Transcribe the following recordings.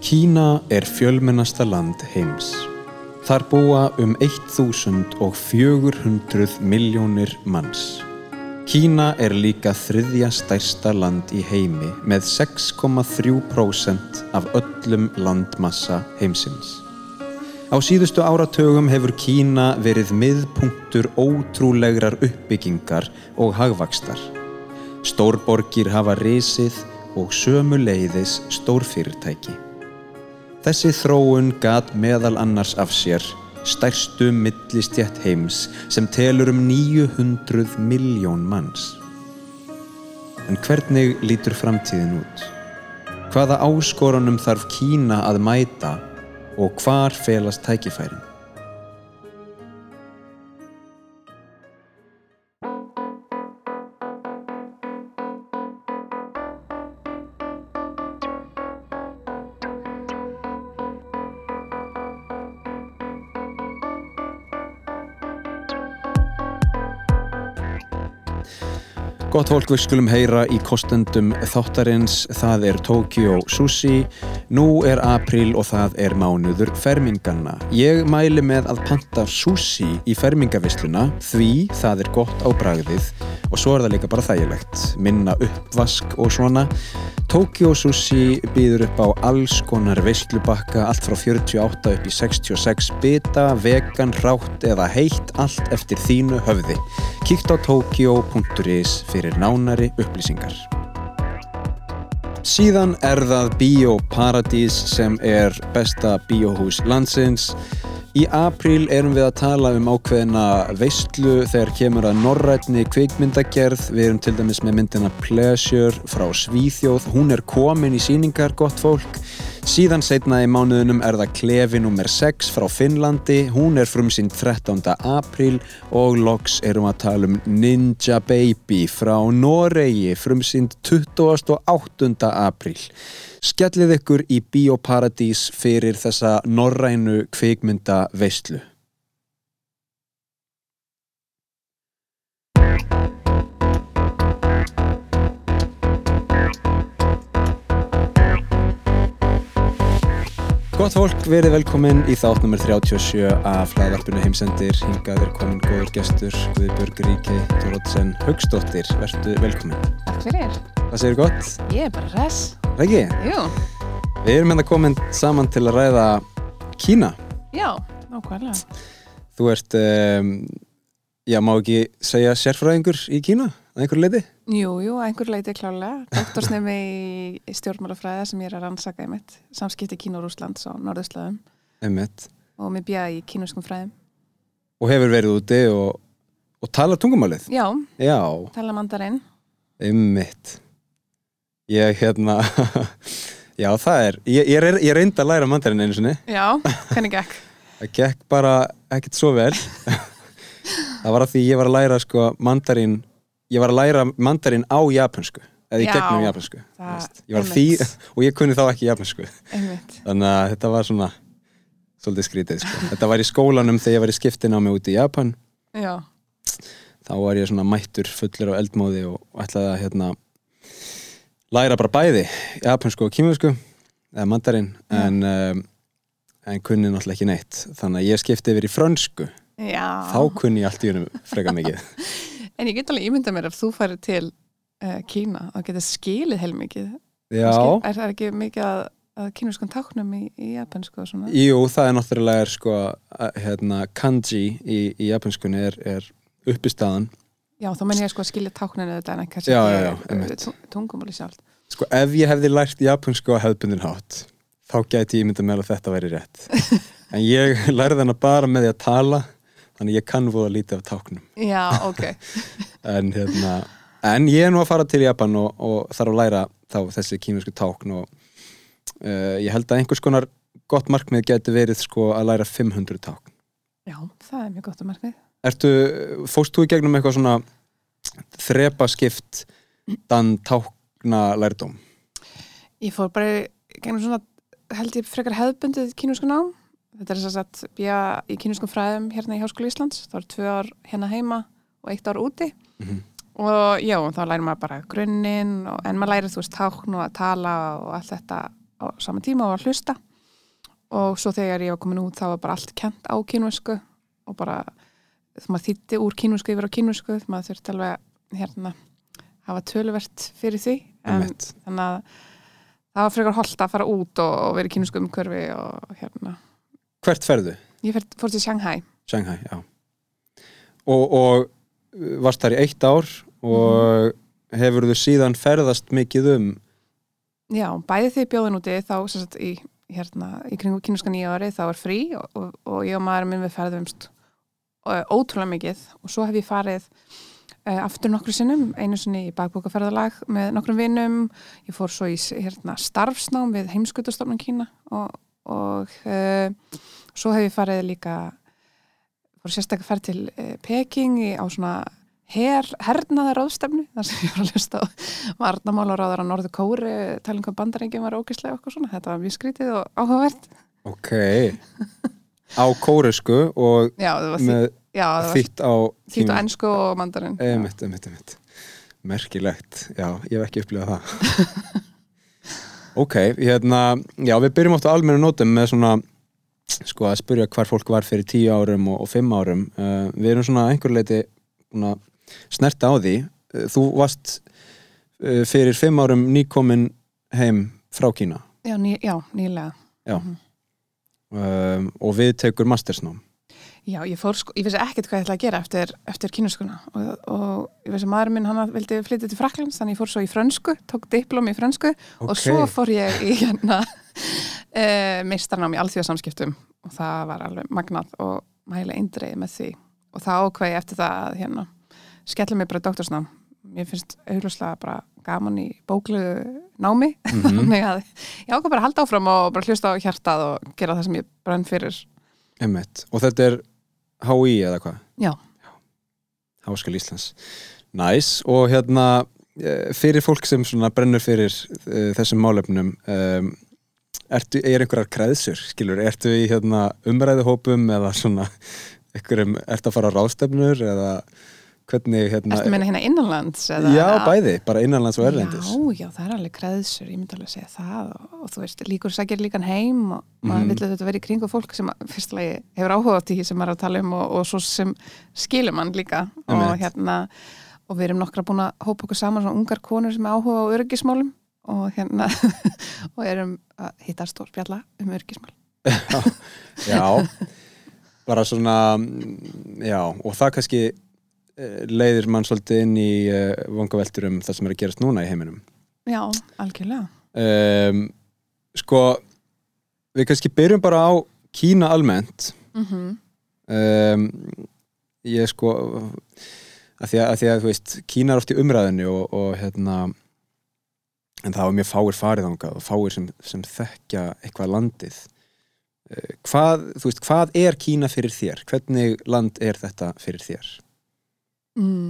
Kína er fjölmennasta land heims. Þar búa um 1400 miljónir manns. Kína er líka þriðja stærsta land í heimi með 6,3% af öllum landmassa heimsins. Á síðustu áratögum hefur Kína verið miðpunktur ótrúlegrar uppbyggingar og hagvakstar. Stórborgir hafa risið og sömu leiðis stórfyrirtæki. Þessi þróun gat meðal annars af sér stærstu millistjætt heims sem telur um 900 miljón manns. En hvernig lítur framtíðin út? Hvaða áskorunum þarf Kína að mæta og hvar felast tækifærin? Gott fólk, við skulum heyra í kostendum þáttarins, það er Tokyo Sushi, nú er april og það er mánuður ferminganna. Ég mæli með að panta sushi í fermingavisluna því það er gott á bragðið og svo er það líka bara þægilegt, minna uppvask og svona. Tokyo Sushi býður upp á alls konar veislubakka, allt frá 48 upp í 66 bita, vegan, rátt eða heitt, allt eftir þínu höfði. Kíkt á tokyo.is fyrir nánari upplýsingar. Síðan er það Bíóparadís sem er besta bíóhús landsins. Í apríl erum við að tala um ákveðina veistlu þegar kemur að norrætni kvikmyndagerð. Við erum til dæmis með myndina Pleasure frá Svíþjóð. Hún er komin í síningar, gott fólk. Síðan setna í mánuðunum er það Klefi nr. 6 frá Finnlandi. Hún er frumsýnd 13. apríl og loks erum að tala um Ninja Baby frá Noregi frumsýnd 28. apríl. Skellið ykkur í Bíóparadís fyrir þessa norrænu kvikmynda veistlu. Gott fólk, verið velkomin í þátt nr. 37 af hlaðvarpinu heimsendir. Hingað er komin góður gestur, Guðbjörg Ríki Tórótsen Haugsdóttir. Vertu velkomin. Takk fyrir. Hvað segir gott? Ég er bara res. Ekki? Jú. Við erum hérna komin saman til að ræða Kína. Já, nákvæmlega. Þú ert, um, já má ekki segja sérfræðingur í Kína að einhverju leiti? Jú, jú, að einhver leiti klálega. Doktorsnemi í stjórnmálafræða sem ég er að rannsaka einmitt. Samskipti Kína og Rúslands á norðurslöðum Einmitt. og mér bjá í kínuskum fræðum. Og hefur verið úti og, og tala tungumálið? Já, Já, tala mandarinn. einmitt. Ég hérna, já það er, ég, ég, ég reyndi að læra mandarinn einu sinni. Já, hvernig gekk? Það gekk bara ekkert svo vel. það var að því ég var að læra sko mandarín, ég var að læra mandarín á japansku. Eða í Já, gegnum japansku. Ég því, og ég kunni þá ekki japansku. Þannig að þetta var svona svolítið skrítið sko. Þetta var í skólanum þegar ég var í skiptin á mig út í Japan. Já, Þá var ég svona mættur fullur á eldmóði og ætlaði að hérna læra bara bæði, japansku og kímösku eða mandarin, en um, en kunni náttúrulega ekki neitt. Þannig að ég skipti yfir í frönsku. já. Þá kunni ég allt í húnum freka mikið. En ég get alveg ímyndað mér ef þú færi til uh, Kína og getið skilið heilmikið. Já, Skil- Er það ekki mikið að, að kínuskum táknum í, í japansku og svona? jú, það er náttúrulega er sko, hérna, kanji í, í japanskunni er, er uppistaðan Já, þá menn ég sko að skilja tákninu þetta en ekki já, einmitt. tungumáli sjálf. Sko ef ég hefði lært japansku á hefðbundin hátt þá gæti ég myndið með að þetta væri rétt en ég lærði hana bara með því að tala þannig ég kann voða lítið af táknum Já, ok. en, hérna, en ég er nú að fara til Japan og, og þarf að læra þá þessi kínusku tákn og uh, ég held að einhvers konar gott markmið geti verið sko að læra 500 tákn Já, það er mjög gott að markmið. Ertu, fóst þú í gegnum eitthvað svona þrepa skipt dan tákna lærdóm? Ég fór bara í gegnum svona, held ég frekar hefðbundið kínusku nám. Þetta er þess að bjá í kínuskum fræðum hérna í Háskóla Íslands. Það var tvö ár hérna heima og eitt ár úti. Mhm. Og já, þá lærir maður bara grunninn, en maður lærir þú veist tákn og að tala og allt þetta á sama tíma og að hlusta og svo þegar ég var komin út þá var bara allt kent á kínvesku og bara þú maður þýtti úr kínvesku yfir á kínvesku þú maður þurfti alveg hérna, hafa töluvert fyrir því en þannig að það var frekar holdt að fara út og, og vera í kínvesku umhverfi og hérna Hvert ferðu? ég fer, fór til Shanghai. Shanghai, já. Og, og uh, varst þar í eitt ár og hefur þú síðan ferðast mikið um? Já, bæði því bjóðin úti þá sagt í, hérna, í kringu kynneska nýja ári þá er frí og, og, og ég og maður minn við ferðumst ótrúlega mikið. Og svo hef ég farið uh, aftur nokkru sinnum, einu sinni í bakbókaferðalag með nokkrum vinnum ég fór svo í hérna, starfsnám við heimskutastofnun Kína og, og uh, svo hef ég farið líka fór sérstaklega ferð til uh, Peking í, á svona her, hernaðar ráðstefnu þar sem ég var að hlusta á varnamálaráðar á Norður Kóri talin hvað bandarengjum var ógislega okkur svona. Þetta var mjög skrítið og áhugavert. Ok. Á kóresku og já, með þýtt á þýtt á ennsku og mandarin Emitt, emitt, emitt Merkilegt, já, ég hef ekki upplifað það Ok, hérna já, við byrjum átt á almennu nótum með svona sko að spyrja hvar fólk var fyrir tíu árum og, og fimm árum. Uh, við erum svona einhver leiti svona, snerta á því. Uh, þú varst uh, fyrir fimm árum nýkomin heim frá Kína. Já, ný, já, nýlega. Um, og við tekur mastersnám já, ég fór sko, ég vissi ekkert hvað ég ætla að gera eftir, eftir kynarskuna og, og ég vissi að maður minn hann vildi flytja til Fraklands þannig ég fór svo í frönsku, tók diplóm í frönsku og svo fór ég í hérna e, meistarnám í alþjóðsamskiptum og það var alveg magnað og mæla eindreið með því. Og það ákveði eftir það að hérna skella mig bara doktorsnám. Mér finnst auðvitað bara gaman í bóklegu námi Mhm. þannig að ég ákveð bara að halda áfram og bara hlusta á hjartað og gera það sem ég brenn fyrir. Emmett, og þetta er HÍ eða hvað? Já. Háskal Íslands Næs, og hérna eh, fyrir fólk sem brennur fyrir uh, þessum málefnum um, ertu, er einhverjar kreðsur skilur, ertu í hérna umræðuhópum eða svona einhverjum, ertu að fara á ráðstefnur eða hvernig hérna Ertu að meina hérna innanlands? Eða, Já, bæði, bara innanlands og erlendis Já, já, það er alveg kreðsur, ég myndi alveg að segja það og, og þú veist, líkur sækir líkan heim og maður Mhm. vill að þetta vera í kringu fólk sem að- fyrst lagi hefur áhuga á því sem maður er að tala um og, og svo sem skilur mann líka og Einmitt. hérna og við erum nokkra búin að hópa okkur saman svona ungar konur sem er áhuga á öryggismálum og hérna og erum að hittast og spjalla um öryggismál Já, bara svona mm, já, og það kannski leiðir mann svolítið inn í uh, vangaveltur um það sem er að gerast núna í heiminum. Já, algjörlega. Um, Sko við kannski byrjum bara á Kína almennt. Mm um, ég sko að því að, að því að þú veist Kína er oft í umræðinu og, og hérna en það var mjög fáir farið þangað og fáir sem, sem þekkja eitthvað landið. Eh, hvað, þú veist, hvað er Kína fyrir þér? Hvernig land er þetta fyrir þér? Mm.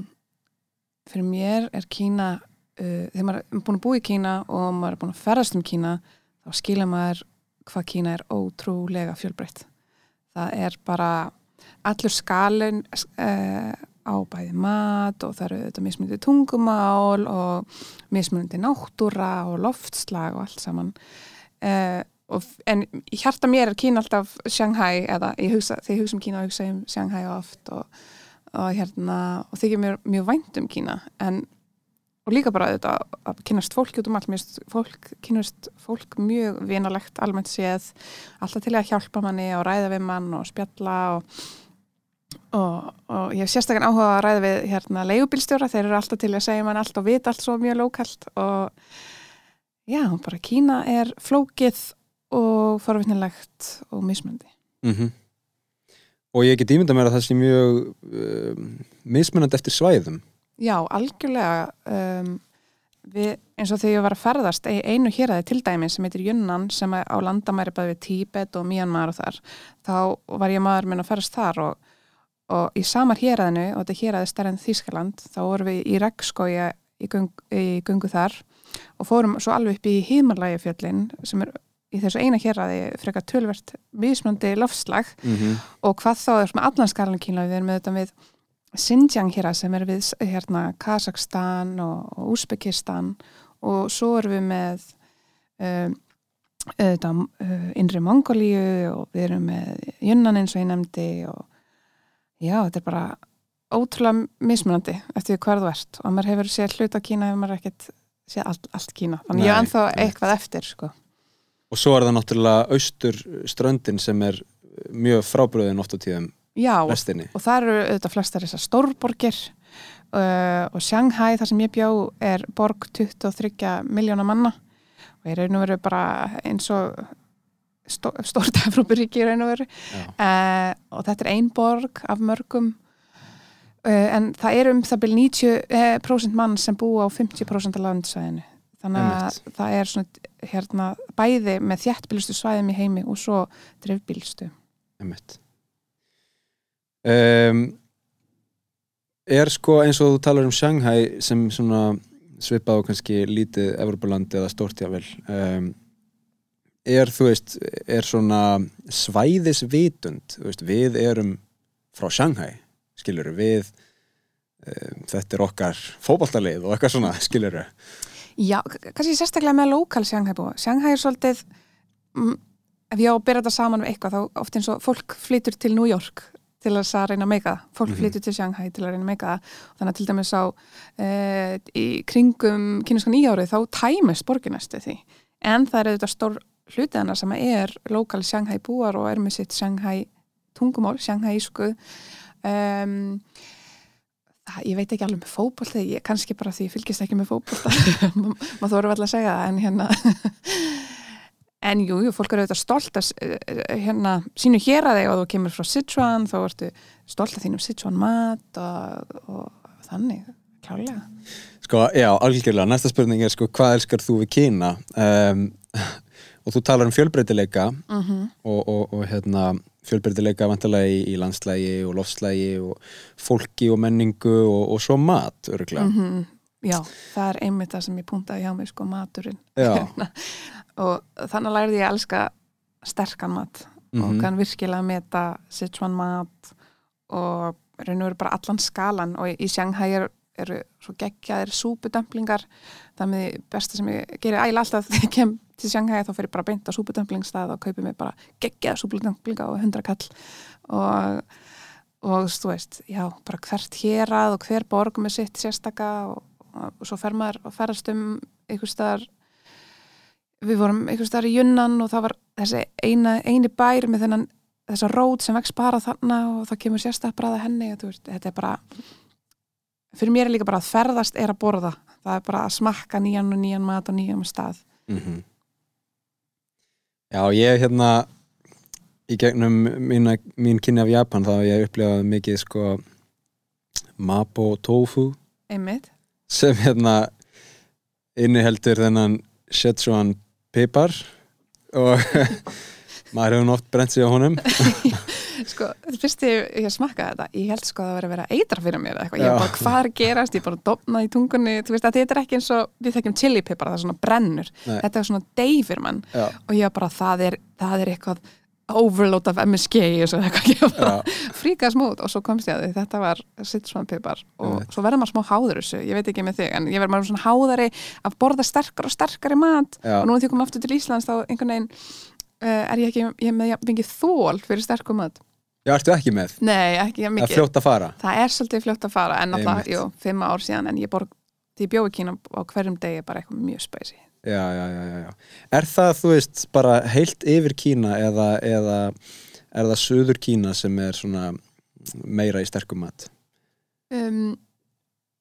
Fyrir mér er Kína uh, þegar maður er búin að búa í Kína og maður er búin að ferðast um Kína þá skilja maður hvað Kína er ótrúlega fjölbreytt það er bara allur skalin uh, á bæði mat og það eru þetta mismunandi tungumál og mismunandi náttúra og loftslag og allt saman uh, og, en hjarta mér er Kína alltaf Shanghai eða hugsa, þegar ég hugsa um Kína hugsa ég um Shanghai oft og, og hérna og þykir mér mjög vænt um Kína en og líka bara þetta að kynast fólk út um allt, fólk, kynast fólk mjög vinalegt almennt séð. Alltaf til að hjálpa manni og ræða við mann og spjalla og, og, og ég hef sérstaklega áhuga að ræða við hérna leigubilstjóra, þeir eru alltaf til að segja mann allt og vita allt svo mjög lókalt. Og já, bara Kína er flókið og forvittnilegt og mismundi Mm Og ég get ímynda mér að það sé mjög um, mismunandi eftir svæðum. Já, algjörlega um, við, eins og þegar ég var að ferðast einu héræði til dæmis sem heitir Junnan sem á landamæri bæði við Tíbet og Myanmar og þar þá var ég maður minn að ferðast þar og, og í samar héræðinu og þetta héræði stærn en Þískaland þá vorum við í regnskója í, göng, í gungu þar og fórum svo alveg upp í Himalæjafjöllin sem er í þessu eina héræði frekar tölvert mismöndi lofslag mm -hmm. og hvað þá er svona allan skalan Kína við erum með þetta við Xinjiang hér sem er við hérna Kazakstan og, og Úsbekistan og svo erum við með um, þetta uh, innri Mongolíu og við erum með Junnan eins og ég nefndi og já, þetta er bara ótrúlega mismunandi eftir því hver þú ert og maður hefur séð hluta Kína hefur maður ekkert séð allt, allt Kína þannig Nei, ég er nei. eitthvað eftir sko. Og svo er það náttúrulega austur ströndin sem er mjög frábröðin oft á tíðum já, restinni og það eru auðvitað flestar þessar stórborgir uh, og Shanghai, þar sem ég bjó er borg 23 miljóna manna. Og ég raun og veru bara eins og stó, stórt Evrópuríki í raun og veru. Uh, og þetta er ein borg af mörgum. Uh, en það er um það byrja 90% mann sem búa á 50% af landsvæðinu þannig að Einmitt. það er svona hérna bæði með þjættbílustu svæðum í heimi og svo dreifbílustu. Um, er sko eins og þú talar um Shanghai sem svona svipað á kannski lítið Evropaland eða stórtjável um, er þú veist er svona svæðisvitund veist, við erum frá Shanghai skilur við um, þetta er okkar fótballtalið og eitthvað svona skilur Já, kannski sérstaklega með lokal Shanghai búa. Shanghai er svolítið, mm, ef ég á að byrja þetta saman við eitthvað, þá oft eins og fólk flytur til New York til þess að reyna að meika það. Fólk Mhm. flytur til Shanghai til að reyna að meika það. Þannig að til dæmis á e, í kringum kynneska nýjárið þá tæmist borginæstu því. En það er auðvitað stór hlutið hennar sem er lokal Shanghai búar og er með sitt Shanghai tungumál, Shanghai ísku. Um, ég veit ekki alveg með ég kannski bara því ég fylgist ekki með fótbolta maður þóru alltaf að segja það en hérna en jú, jú, fólk eru auðvitað stolt að hérna, sínu hér að þig og þú kemur frá Sichuan, þá ertu stolt að þínum Sichuan mat og, og þannig, klálega Sko, já, algjörlega, næsta spurning er sko, hvað elskar þú við Kína? Um, og þú talar um fjölbreytileika mm -hmm. og, og, og hérna, fjölbreytileika vantarlega í, í landslægi og lofslægi og fólki og menningu og, og svo mat, örgulega. Mhm. Já, það er einmitt það sem ég puntaði hjá mig sko maturinn. Já, og þannig lærði ég að elska sterkan mat og mhm, kann virkilega meta Sichuan mat og raun og veru bara allan skalan. Og í Shanghai er, eru svo geggjaðir súpudömplingar. Það með því besta sem ég gerir ægilega alltaf þegar ég kem til Shanghai þá fer ég bara beint á súpudömplingstað og kaupi mig bara geggjaða súpudömplinga og hundra kall og, og þú veist, já, bara hvert hérað og hver borg með sitt sérstaka og, og svo fer maður og ferast um einhver staðar. Við vorum einhver staðar í Junnan og það var þessi eina, eini bær með þennan þessa rót sem vex bara þarna og það kemur sérstaklega bræða henni og þú veist, þetta er bara fyrir mér er líka bara að ferðast er að borða. Það er bara að smakka nýjan og nýjan mat og nýjan stað. Mhm. Já, ég hérna í gegnum mína, mín kynni af Japan þá ég upplifað mikið sko mapo tofu. Einmitt. Sem hérna inniheldur þennan Szechuan pipar. Og maður hefur oft brent sig á honum sko, fyrst ég, ég smakkaði þetta ég held sko að það væri að vera eitra fyrir mér ég Já. bara hvað er að gerast, ég bara dopnaði í tungunni, þú veist að þetta er ekki eins og við þekkjum chili pipar, það er svona brennur. Nei. þetta er svona deyfir mann. Já, og ég bara það er, það er eitthvað overload af MSG og svo eitthvað. Fríkast smút og svo komst ég að því þetta var Sichuan pipar og Einmitt. svo verður maður smá háður þessu, ég veit ekki með þig en ég verður maður svona háðari að borða sterkar og sterkari mat. Já, og nú þegar ég kom aftur til Íslands þá einhvern veginn uh, er ég ekki, ég er með mikið þól fyrir sterkum mat já, ertu ekki með Nei, ekki jafn Það er mikið fljótt að fara Það er svolítið fljótt að fara en Einmitt. jú, fimm ár síðan en ég ég bjóði Kína á hverjum degi bara eitthvað mjög spæsi já, já, já, já, já. Er það, þú veist, bara heilt yfir Kína eða, eða er það söður Kína sem er svona meira í sterkum mat? um,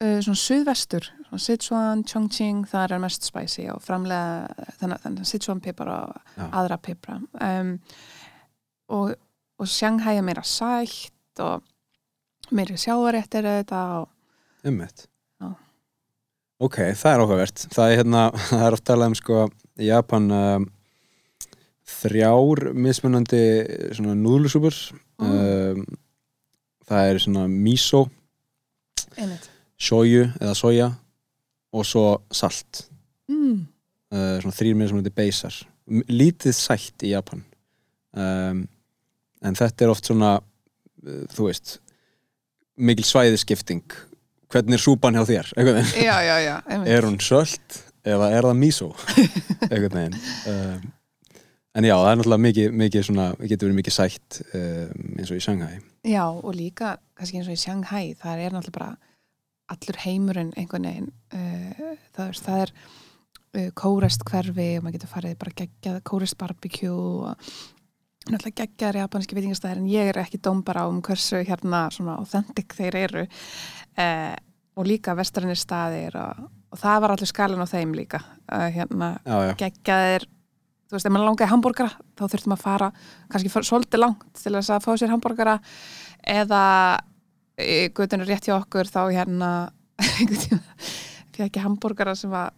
uh, Svona suðvestur svona Sichuan, Chongqing, það er mest spæsi og framlega þannig, þannig Sichuan pipar og Já, aðra pipra um, og, og Shanghai er meira sætt og meiri sjávaréttir þetta og ummitt Já. Ok, það er áhugavert. Það er hérna, það er oft talað um sko Japan um, þrjár mismunandi svona núðlusúpur um, það er svona miso shoyu eða soja og svo salt. Mm. uh, svona þrýr mismunandi beisar. Lítið sætt í Japan. Um, en þetta er oft svona uh, þú veist mikil svæðiskipting. Hvernig er súpan hjá þér? Já, já, já, er hún sölt eða er það veginn. Um, en já, það er náttúrulega mikið, mikið svona, getur verið mikið sætt um, eins og í Shanghai. Já, og líka, kannski eins og í Shanghai það er náttúrulega bara allur heimurinn einhvern veginn uh, það er, það er uh, kórest hverfi og maður getur farið bara geggjað kórest barbecue og náttúrulega geggjaðar japanski veitingastæðir en ég er ekki dómbar á um hversu hérna svona authentic þeir eru. Uh, og líka vestræðinir staðir og, og það var allir skalin á þeim líka. Uh, hérna geggjaðir þú veist, ef maður langaði hambúrgara þá þurftum að fara kannski svolítið langt til þess að fá sér hambúrgara eða í gutunum rétt hjá okkur þá hérna fyrir ekki hambúrgara sem var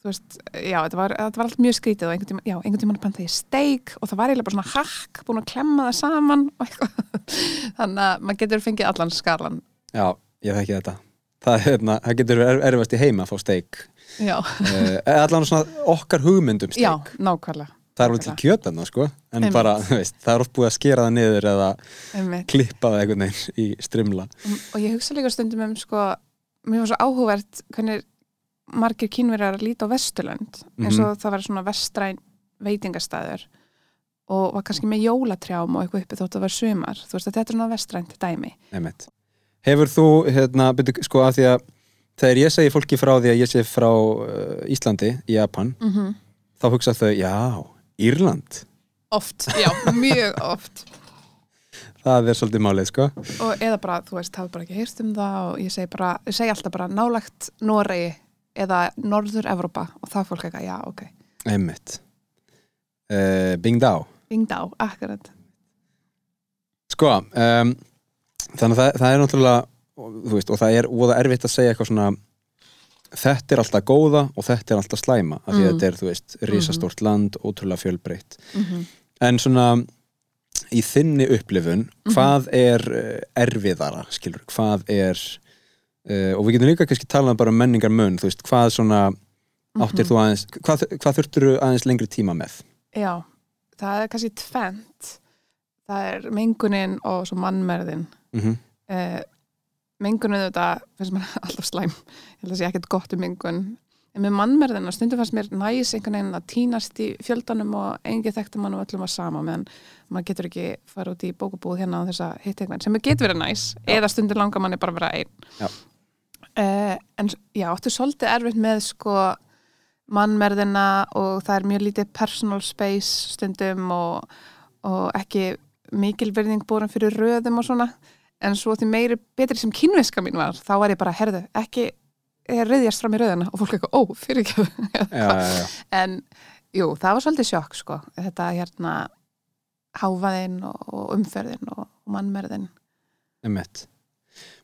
þú veist, já, þetta var, þetta var allt mjög skrítið og einhvern tíma, já, einhvern tíma pantaði ég steik og það var eiginlega bara svona hakk búin að klemma það saman og eitthvað. Þannig að maður getur fengið allan skalan. Já, ég þekki þetta. Það, er, hérna, það getur verið erfast í heima að fá steik. Já, uh, allan svona okkar hugmyndum já, steik. nákvæmlega. Það er alveg til kjötan sko. En Einmitt. bara, veist, það er oft búið að skera það niður eða einmitt. klippa það einhvern veginn í strimla. Og ég hugsa líka stundum um sko, mér var svo áhugavert hvernig margir kínverjar líta á Vesturlönd eins og það var svona vestræn veitingastæður og var kannski með jólatrjám og eitthvað uppi þótt að það var sumar. Þú veist að þetta er svona vestrænt dæmi. Einmitt. Hefur þú, hérna, byrju, sko að því að þegar ég segi fólki frá því að ég sé frá uh, Íslandi, Japan mm -hmm. þá hugsa þau, já, Írland. Oft, já, mjög oft. Það er svolítið málið, sko. Og eða bara, þú veist, hafa bara ekki heyrt um það og ég segi bara, ég segi alltaf bara nálagt Noregi eða Norður-Evrópa og það er fólk eitthvað, já, ok Einmitt uh, Bingdá Bingdá, akkurat Sko, um, þannig að það, það er náttúrulega þú veist, og það er óða erfitt að segja eitthvað svona þetta er alltaf góða og þetta er alltaf slæma af því að Mm. þetta er, þú veist, risastórt land ótrúlega fjölbreytt mm -hmm. en svona í þinni upplifun, Mhm. hvað er uh, erfiðara, skilur, hvað er uh, og við getum líka kannski talað bara um menningar mun, þú veist, hvað svona áttir þú aðeins, hvað, hvað þurftur aðeins lengri tíma með? Já, það er kannski tvent það er mengunin og svo mannmerðin. Mm eh, mengunin þetta finnst mér alltaf slæm. Ég held að sé ekkert gott um mengun. En með mannmerðina stundum fannst mér næs einhvern veginn að týnast í fjöldanum og engi þekkti mann og öllum að sama meðan maður getur ekki fara út í bókabúð hérna á þessa hitt einhvern. Sem getur verið næs eða stundur langar manni bara vera einn Eh, en já, áttu svolítið erfitt með sko mannmerðina og það er mjög lítið personal space stundum og, og ekki mikil verðing búin fyrir röðum og svona. En svo því meiri betri sem kynveska mín var þá var ég bara, herðu, ekki reyðjast fram í röðina. Og fólk eitthvað, ó, fyrir ekki en jú, það var svolítið sjokk sko, þetta hérna háfaðinn og, og umferðin og, og mannmerðin. Einmitt.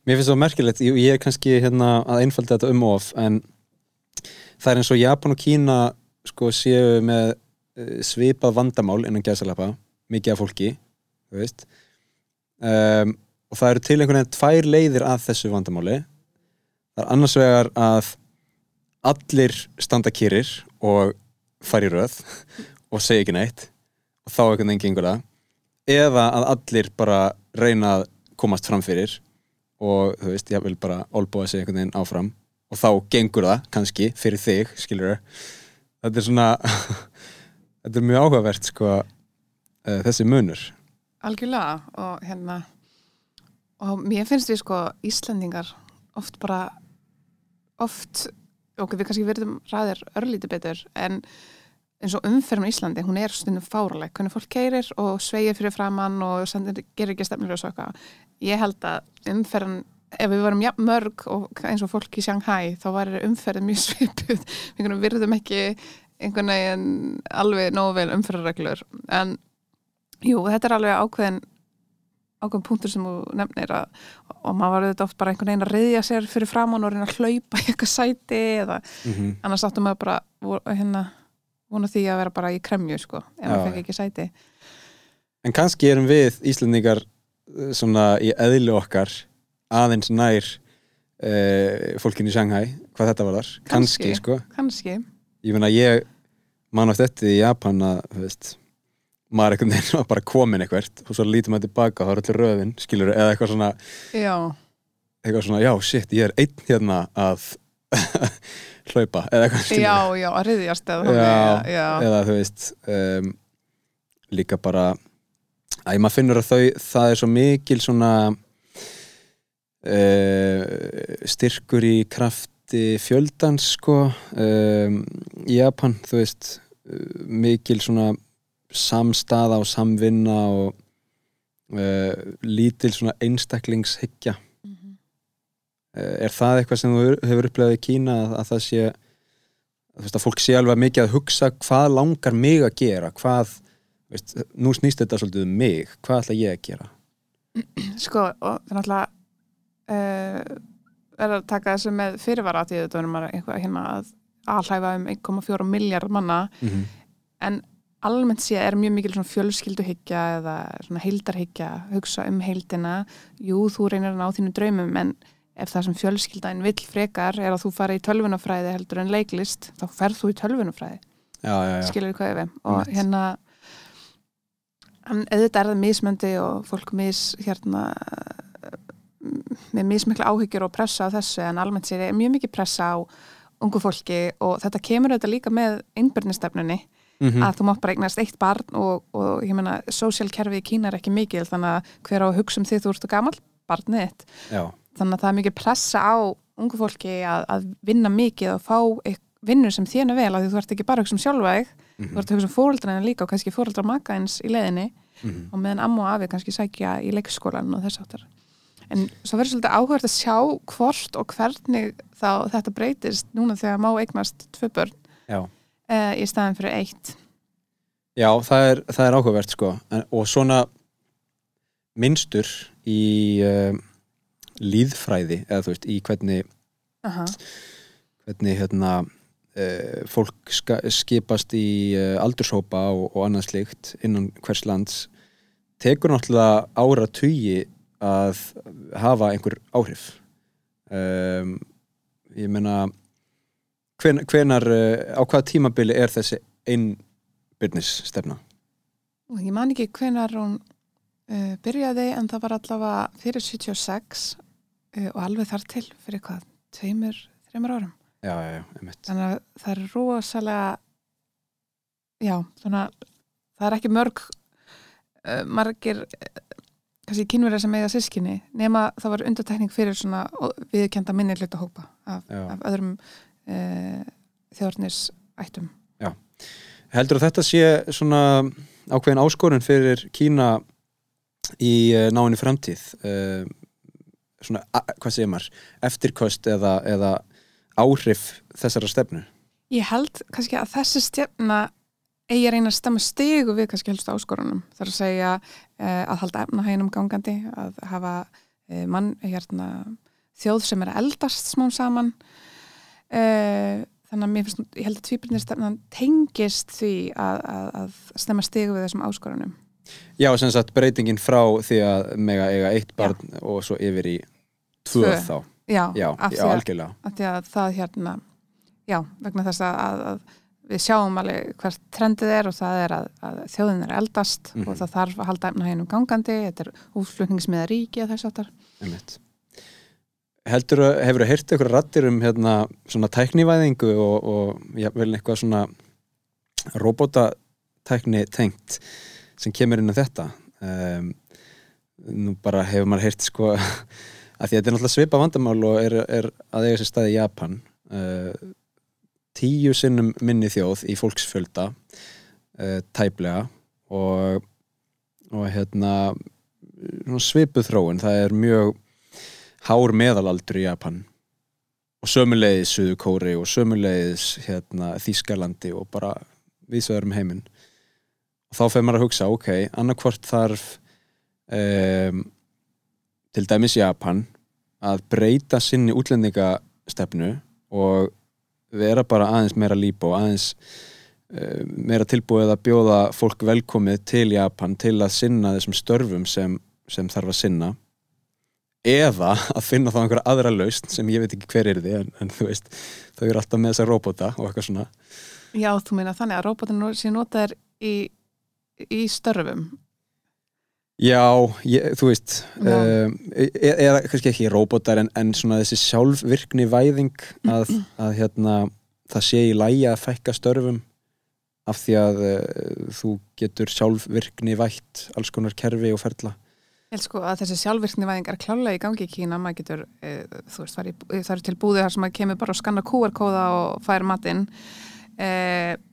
Mér finnst það merkilegt, ég, er kannski hérna, að einfalda þetta um of en það er eins og Japan og Kína sko séu með uh, svipað vandamál innan gæsalappa mikið af fólki um, og það eru til einhvern veginn tvær leiðir að þessu vandamáli. Það er annars vegar að allir standa kýrir og fara í röð og segja ekki neitt og þá einhvern veginn gengur það eða að allir bara reyna að komast fram fyrir og þú veist, ég vil bara olbúa sig einhvern veginn áfram. Og þá gengur það kannski fyrir þig, skilur þetta er svona þetta er mjög áhugavert sko uh, þessi munur. Algjörlega og hérna og mér finnst við sko Íslendingar oft bara oft, ok, við kannski verðum ræðir örlítið betur en eins og umferðum í Íslandi, hún er stundum fáraleg, hvernig fólk keirir og sveigir fyrir framann og sendir, gerir ekki stefnir og svo eitthvað. Ég held að umferðan, ef við varum jafn mörg og eins og fólk í Shanghai, þá var umferðin mjög svipuð, við virðum ekki einhvern veginn alveg nógu vel umferðarreglur, en jú, þetta er alveg ákveðin ákveðin punktur sem þú nefnir að, og maður var auðvitað oft bara einhvern veginn að reyðja sér fyrir framann og reyna að hlaupa í eitthvað sæti eða mm -hmm. annars áttum maður bara hérna vona því að vera bara í kremju sko ef maður fekk ekki sæti. En kannski erum við Íslendingar eh, svona í eðli okkar aðeins nær uh, fólkin í Shanghai hvað þetta var þar, kannski, Kannski. sko. kannski, ég meina ég man átt eftir í Japan að veist, maður einhvern veginn var bara komin eitthvert og svo lítum maður tilbaka og það er allir röðin skilur, eða eitthvað svona, já, eitthvað svona já, shit, ég er einn hérna að hlaupa, eða eitthvað skilur já, já að reyðjast eða þannig, já, eða þú veist um, líka bara að maður finnur að þau, það er svo mikil svona uh, styrkur í krafti fjöldans sko um, í Japan, þú veist mikil svona samstaða og samvinna og uh, lítil svona einstaklingshyggja er það eitthvað sem þú hefur upplegað í Kína að, að það sé að fólk sé alveg mikið að hugsa hvað langar mig að gera hvað, veist, nú snýst þetta svolítið um mig, hvað ætla ég að gera? Sko, og það er náttúrulega uh, er að taka þessu með fyrirvara að því þetta verður maður eitthvað hérna að alhæfa um 1,4 miljard manna. Mm -hmm. en almennt sé er mjög mikil fjölskylduhyggja eða heildarhyggja hugsa um heildina. Jú, þú reynir að ná þínu draumum en ef það sem fjölskyldaðin vill frekar er að þú fari í tölvunafræði heldur en leiklist, þá ferð þú í tölvunafræði skilur við hvað ég við og Einmitt. hérna auðvitað er það mismöndi og fólk mis hérna með mismikla áhyggjur og pressa á þessu en almennt sér er mjög mikið pressa á ungu fólki og þetta kemur auðvitað líka með einbörnistefnunni Mhm. að þú mátt bara eignast eitt barn og, og ég meina, sósíalkerfi í Kína er ekki mikil þannig að hver á að hugsa um því þú ert og gamall? Barnið þitt þannig að það er mikið pressa á ungu fólki að, að vinna mikið og fá eik- vinnu sem þénu vel af því þú ert ekki bara að hugsa um sjálfa þig Mhm. þú ert að hugsa um fóreldrana líka og kannski fóreldra maka eins í leiðinni Mhm. og meðan amma og afi kannski sækja í leikskólan og þess áttar en svo verður svolítið áhugað að sjá hvort og hvernig þá þetta breytist núna þegar má eignast tvö börn uh, í staðin fyrir eitt Já, það er, það er áhugavert sko en, og svona minnstur í uh, líðfræði eða þú veist, í hvernig Aha. hvernig hérna uh, fólk skipast í uh, aldurshópa og, og annað slikt innan hvers lands tekur náttúrulega ára tugi að hafa einhver áhrif um, ég meina hven, hvenar uh, á hvaða tímabili er þessi einbyrnis stefna? ég man ekki hvenar hún uh, byrjaði en það var allavega fyrir 76 uh, og alveg þar til fyrir hvað, tveimur, þreimur árum. Já, já, já, einmitt. Þannig að það er rosalega já, að það er ekki mörg uh, margir uh, kannski kynverið sem eiga sískinni nema það var undartekning fyrir svona viðkenda minni hluta hópa af, Já. af öðrum uh, þjórnis ættum Heldur að þetta sé svona ákveðin áskorun fyrir Kína í náinni framtíð? Uh, svona, hvað segir maður eftirkost eða, eða áhrif þessara stefnu Ég held kannski að þessi stefna eigi að reyna að stemma stigu við kannski helst áskorunum. Það er að segja uh, að halda efnahæginum gangandi, að hafa uh, mann, hérna, þjóð sem er eldast smám saman. Uh, þannig að finnst, ég held að tvíbyrnistefnan tengist því að, að, að stemma stigu við þessum áskorunum. Já, sem sagt breytingin frá því að mega eiga eitt barn og svo yfir í tvö Tvö. þá Já, Já, af já, algjörlega að því að það hérna, já, vegna þess að, að, að við sjáum alveg hvert trendið er og það er að, að þjóðin er eldast Mhm. og það þarf að halda efnahænum gangandi, þetta er útflutningsmiða ríki og þess áttar. Einmitt. Heldur að, hefur þú heyrt ykkur rattir um hérna svona tæknivæðingu og, og já, vel eitthvað svona robotatækni tengt sem kemur inn á þetta um, nú bara hefur maður heyrt sko að því að þetta er náttúrulega svipa vandamál og er, er að eiga sér staði í Japan uh, tíu sinnum minni þjóð í fólksfjölda uh, tæplega og, og hérna svipuð þróun, það er mjög hár meðalaldur í Japan og sömuleiðis Suðu Kóri og sömuleiðis hérna, Þýskalandi og bara viðsöður um heiminn og þá fer maður að hugsa, ok, annarkvort þarf um, til dæmis Japan að breyta sinni útlendingastefnu og vera bara aðeins meira líp og aðeins uh, meira tilbúið að bjóða fólk velkomið til Japan til að sinna þessum störfum sem, sem þarf að sinna. Eða að finna þá einhverja aðra laust sem ég veit ekki hver er þið en, en þú veist, þau eru alltaf með þessa robota og eitthvað svona. Já, þú meina þannig að róbotinu sé notaðir í, í störfum. Já, ég, þú veist um, e- eða kannski ekki robotar en, en svona þessi sjálfvirkni væðing að, að hérna það sé í lægi að fækka störfum af því að uh, þú getur sjálfvirkni vætt alls konar kerfi og ferla. Ég held sko að þessi sjálfvirknivæðing er klálega í gangi í Kína, maður getur, e, þú veist, það er, það er til búðið þar sem maður kemur bara og skanna QR-kóða og fær matinn e,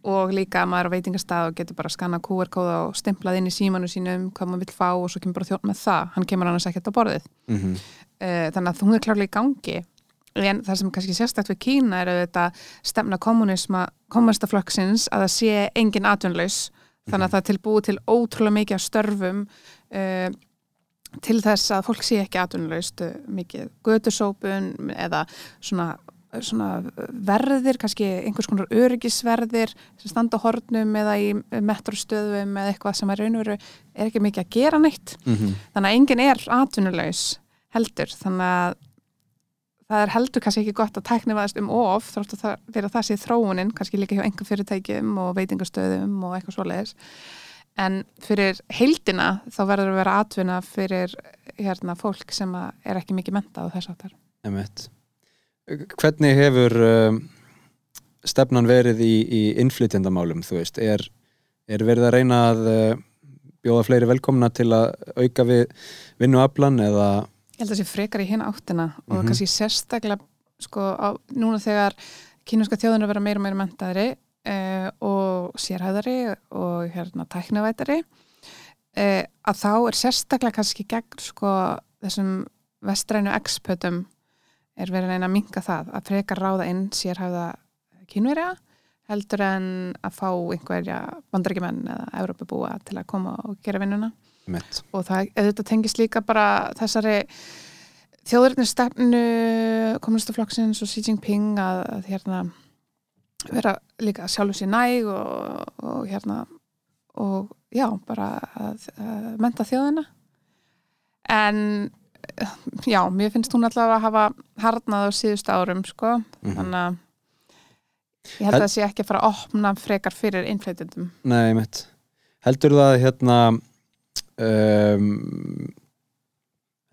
og líka maður á veitingastað og getur bara að skanna QR-kóða og stemplað inn í símanu sínum hvað maður vil fá og svo kemur bara þjótt með það, hann kemur annars ekkert á borðið. mm -hmm. e, þannig að hún er klálega í gangi en það sem kannski sérstætt við Kína er auðvitað stefna kommunistaflokksins að það sé engin atvinnlaus, þannig að það er tilbúið til ótrúlega mikið af störfum uh, til þess að fólk sé ekki atvinnulegst mikið gödusópun eða svona verðir, kannski einhvers konar öryggisverðir sem standa hornum eða í metrostöðum eða eitthvað sem er raunveru er ekki mikið að gera neitt Mm -hmm. þannig að enginn er atvinnulegs heldur, þannig að það er heldur kannski ekki gott að tækni vaðast um of þrótt að það að það sé þróunin kannski líka hjá einhver fyrirtækjum og veitingastöðum og eitthvað svoleiðis en fyrir heildina þá verður að vera atvinna fyrir hérna fólk sem er ekki mikið mentað og þess aftar. Einmitt. Hvernig hefur um, stefnan verið í, í innflytjandamálum, þú veist, er, er verið að reyna að uh, bjóða fleiri velkomna til að auka við vinnuaflan eða Ég held að það sé frekar í hérna áttina og Mhm. kannski sérstaklega sko á, núna þegar kínúska þjóðun er að vera meira og meira mentaðri uh, og sérhæðari og hérna tæknavætari uh, að þá er sérstaklega kannski gegn sko þessum vestrænu expertum er verið að reyna að minka það að frekar ráða inn sérhæða kínverja heldur en að fá einhverja bandarækjumenn eða Európabúa til að koma og gera vinnuna mitt? og það auðvitað tengist líka bara þessari þjóðurinnir stefnu kommunistaflokksins og Xi Jinping að, að hérna vera líka sjálfum sér næg og, og hérna og já, bara að, að menta þjóðina en já, mér finnst hún allavega að hafa harnað á síðustu árum sko, Mhm. þannig að ég held að það sé ekki að fara að opna frekar fyrir innflytjendum Nei, mitt. Heldur það hérna um,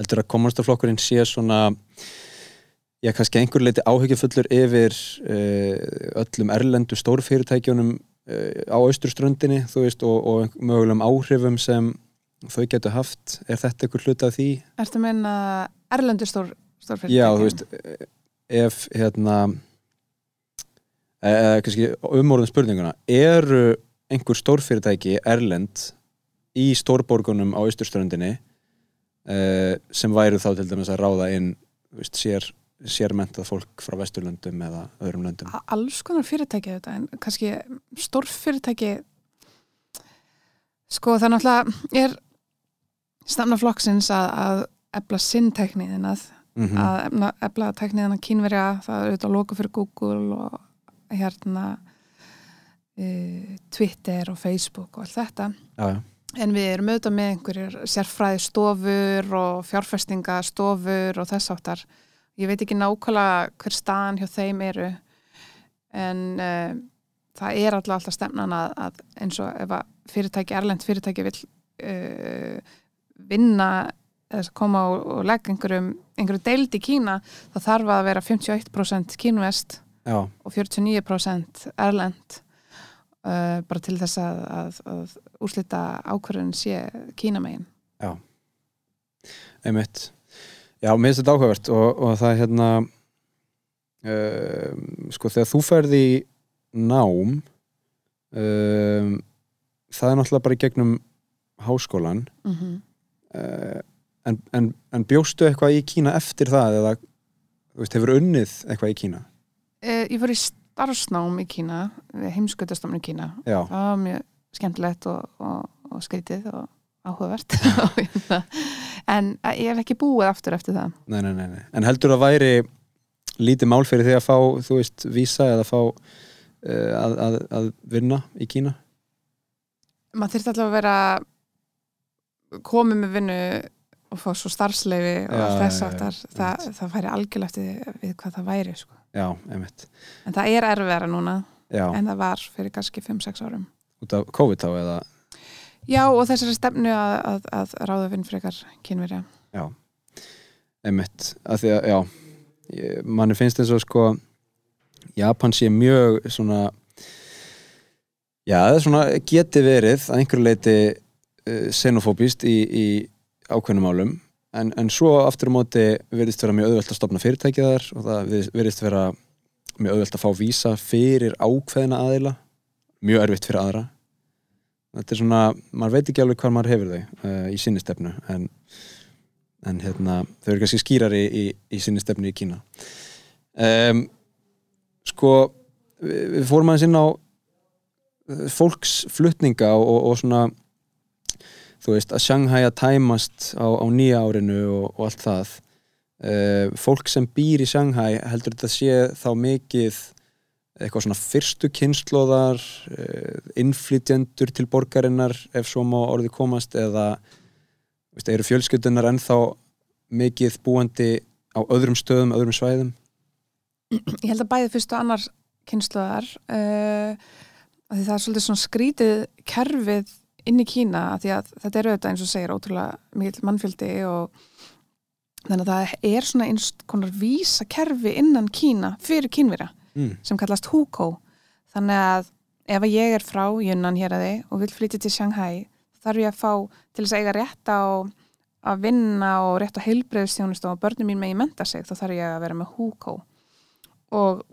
heldur að kommunistaflokkurinn sé svona já, kannski einhver leiti áhyggjufullur yfir uh, öllum erlendu stórfyrirtækjunum uh, á austurströndinni, þú veist, og, og mögulegum áhrifum sem þau getur haft. Er þetta einhver hlut af því? Ertu að meina erlendur stór, stórfyrirtæki? Já, þú veist, ef hérna eða kannski umorðum spurninguna eru einhver stórfyrirtæki erlend í stórborgunum á austurströndinni uh, sem væru þá til dæmis að ráða inn þú veist, sér, sérmentað fólk frá vesturlöndum eða öðrum löndum alls konar fyrirtæki þetta en kannski stórfyrirtæki sko það náttúrulega er stefna flokksins að, að ebla sinn tekniðinað mm að efna, ebla tekniðina kínverja það er auðvitað að loka fyrir Google og hérna e, Twitter og Facebook og allt þetta. Já, já. en við erum auðvitað með einhverjir sérfræði stofur og fjárfestingastofur og þess áttar ég veit ekki nákvæmlega hver staðan hjá þeim eru en uh, það er alltaf alltaf stefnan að, að eins og ef að fyrirtæki, erlend fyrirtæki vil uh, vinna koma og, og leggja einhverjum einhverju deild í Kína þá þarf að vera 51% kínvest já, og 49% erlend uh, bara til þess að, að, að úrslita ákvörðun sé kínamegin. einmitt Já, mér finnst þetta áhugavert og, og það er hérna uh, sko þegar þú ferði nám um, það er náttúrulega bara í gegnum háskólan Mm -hmm. uh, en, en, en bjóstu eitthvað í Kína eftir það eða veist, hefur unnið eitthvað í Kína uh, ég fór í starfsnám í Kína, við heimskutastofnun í Kína. Já, Það var mjög skemmtilegt og, og, og skrítið og áhugavert. en eh, ég hef ekki búið aftur eftir það. nei, nei, nei, nei En heldur það væri lítið mál fyrir því að fá, þú veist, vísa eða fá uh, að, að, að vinna í Kína? Maður þurfti alltaf að vera komið með vinnu og fá svo starfsleifi og Já, allt þess aftar. Það, það færi algjörlega eftir við hvað það væri. Sko. Já, En það er erfiðara núna Já, en það var fyrir kannski 5-6 árum. út af COVID þá eða Já, og þessari stefnu að, að, að ráða vinn frekar kynverja. Já, einmitt að því að, já manni finnst eins og sko Japan sé mjög svona Já, það er svona geti verið að einhverju leiti xenofóbist í, í ákveðnum álum en, en svo aftur á móti verðist vera mjög auðvelt að stopna fyrirtækið þar og það verðist vera mjög auðvelt að fá vísa fyrir ákveðina aðila. Mjög erfitt fyrir aðra. Þetta er svona, maður veit ekki alveg hvað maður hefur þau uh, í sinni stefnu en, en hérna, þau eru kannski skýrari í, í, í sinni stefnu í Kína. Um, sko við, við fórum aðeins inn á fólksflutninga og, og svona þú veist að Shanghai að tæmast á, á nýja árinu og, og allt það. Uh, fólk sem býr í Shanghai heldur þetta sé þá mikið eitthvað svona fyrstu kynnslóðar uh, innflytjendur til borgarinnar ef svo má orði komast eða veist, eru fjölskyldunar ennþá mikið búandi á öðrum stöðum, öðrum svæðum? Ég held að bæði fyrstu annar kynnslóðar uh, því það er svolítið svona skrítið kerfið inn í Kína því að þetta eru auðvitað eins og segir ótrúlega mikil mannfjöldi og þannig að það er svona eins konar vísa kerfi innan Kína fyrir kínvira mm. sem kallast Hukou þannig að ef ég er frá Yunnan hér að þið og vil flytja til Shanghai þarf ég að fá til þess að eiga rétt á að vinna og rétt á heilbreyðstjónust og börnum mín með í menta sig þá þarf ég að vera með Hukou og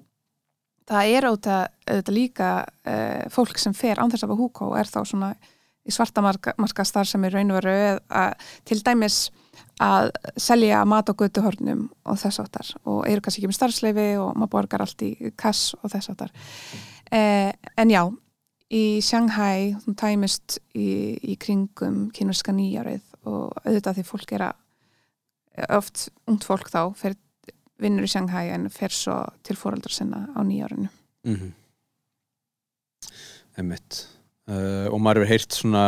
það er auðvitað líka uh, fólk sem fer án þess að hafa húkó er þá svona í svartamarka starf sem er raun og veru til dæmis að selja mat á götuhörnum og þess áttar og eru kannski ekki með starfsleifi og maður borgar allt í kass og þess áttar uh, en já í Shanghai þú tæmist í, í kringum kynverska nýjarið og auðvitað því fólk er að oft ungt fólk þá fer vinnur í Shanghai en fer svo til fóröldar sinna á nýjárinu. Mm -hmm. Emmitt uh, og maður hefur heyrt svona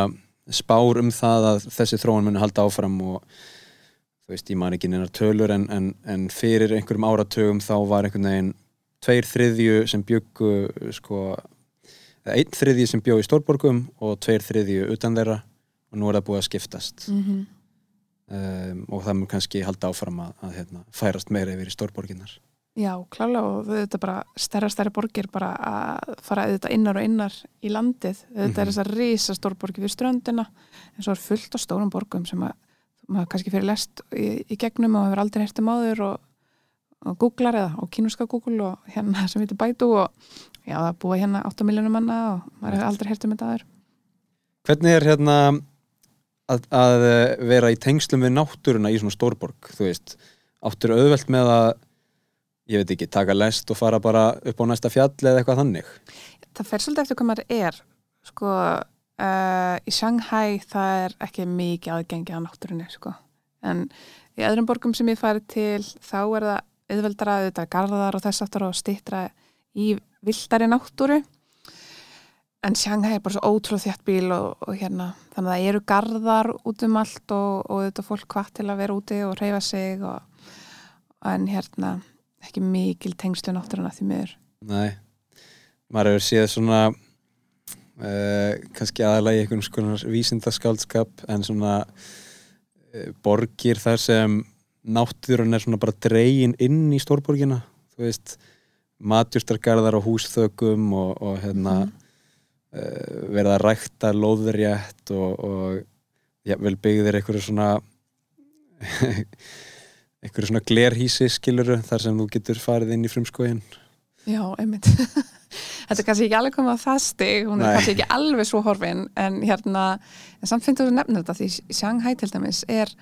spár um það að þessi þróun muni halda áfram og þú veist, ég maður ekki neina tölur en, en, en fyrir einhverjum áratögum þá var einhvern veginn tveir þriðju sem byggu sko, einn þriðju sem bjó í Stórborgum og tveir þriðju utan þeirra og nú er það búið að skiptast. Mm -hmm um, og það mun kannski halda áfram að, að hérna, færast meira yfir í stórborginnar Já, klálega og þetta bara stærra stærra borgir bara að fara auðvitað innar og innar í landið þetta mm -hmm. er mhm. þessar risa stórborgi við ströndina en svo er fullt á stórum borgum sem að maður kannski fyrir lest í, í gegnum og hefur aldrei hertið máður og, og googlar eða á kínuska google og hérna sem heitir Baidu og já það búa hérna 8 miljónum manna og maður hefur aldrei hertið með það aður Hvernig er hérna að, að vera í tengslum við náttúruna í svona stórborg þú veist, áttur auðvelt með að ég veit ekki, taka lest og fara bara upp á næsta fjall eða eitthvað þannig? Það fer svolítið eftir hvað maður er. Sko, uh, í Shanghai það er ekki mikið aðgengi á náttúrunni, sko. En í öðrum borgum sem ég fari til þá er það auðveldara, auðvitað garðar og þess aftur og stittra í vildari náttúru. En Shanghai er bara svo ótrúlega þjátt bíl og, og hérna, þannig að það eru gardar út um allt og, og þetta fólk hvað til að vera úti og reyfa sig og, en hérna ekki mikil tengslu náttúrulega því miður. Nei, maður hefur séð svona uh, kannski aðalega í einhvern svona vísindaskaldskap en svona uh, borgir þar sem náttúrun er svona bara dregin inn í stórborgina, þú veist matjústargarðar á húsþökum og hérna mm uh, verið að rækta loðrétt og, og ja, vel byggðir einhverju svona einhverju svona glerhísi skiluru þar sem þú getur farið inn í frumskóin Já, einmitt Þetta er kannski ekki alveg komið að það stig hún er Nei. kannski ekki alveg svo horfin en hérna, en samt finnst þú að nefna þetta því Shanghai til dæmis er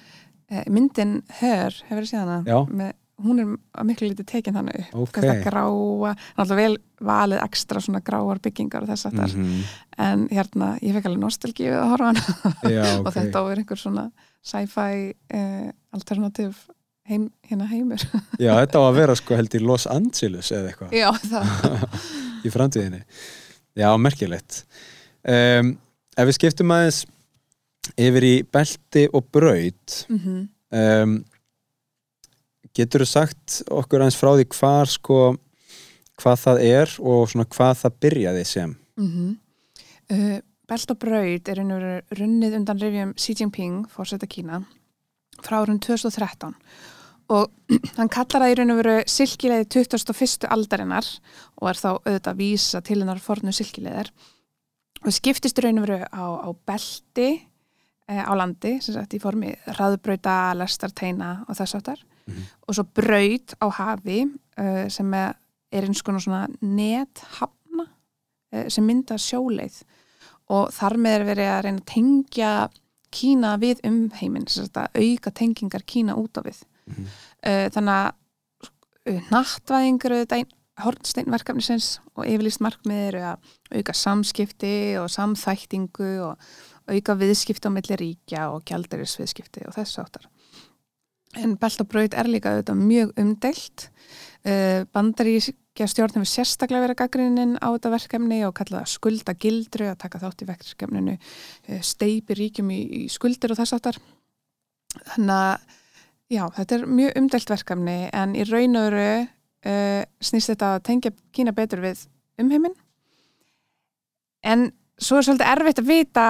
eh, myndin Her, hefur þið séð hana með hún er að miklu lítið tekinn þannig upp okay. þetta gráa, náttúrulega vel valið ekstra svona gráar byggingar og þess að það mm -hmm. en hérna, ég fekk alveg nostalgíu að horfa hana Já, okay. og þetta er einhver svona sci-fi eh, alternativ heim, hérna heimur Já, þetta á að vera sko held í Los Angeles eða eitthvað Já, það í framtíðinni Já, merkilegt um, Ef við skiptum aðeins yfir í belti og braud mm -hmm. um Getur þú sagt okkur eins frá því hvað sko, hvað það er og svona hvað það byrjaði sem? Mm -hmm. uh, Belt og Braud er einhverju runnið undan revjum Xi Jinping, fórsetta Kína, frá árun 2013 og hann kallar það í raun og veru silkileiði 21. aldarinnar og er þá auðvitað að vísa til hennar fornu silkileiðar og skiptist raun og veru á, á belti e, á landi, sem sagt í formi hraðbrauta, lestarteina og þess áttar Mhm. og svo braut á hafi e, sem er eins konar svona nethafna e, sem mynda sjóleið og þar með er verið að reyna að tengja Kína við að auka tengingar Kína út á við. Mhm. Uh, þannig að uh, nattvæðingur auðvitað einn hornsteinverkefnisins og yfirlýst markmið eru að auka samskipti og samþæktingu og auka viðskipti á milli ríkja og gjaldarisviðskipti og þess áttar. En belt og braut er líka auðvitað mjög umdelt. Uh, Bandaríkja stjórn hefur sérstaklega verið gaggrinnin á þetta verkefni og kallað það skulda gildru að taka þátt í verkefninu uh, steipi ríkjum í, skuldir og þess áttar. Þannig að já, þetta er mjög umdelt verkefni en í raun og veru uh, snýst þetta að tengja Kína betur við umheiminn en svo er svolítið erfitt að vita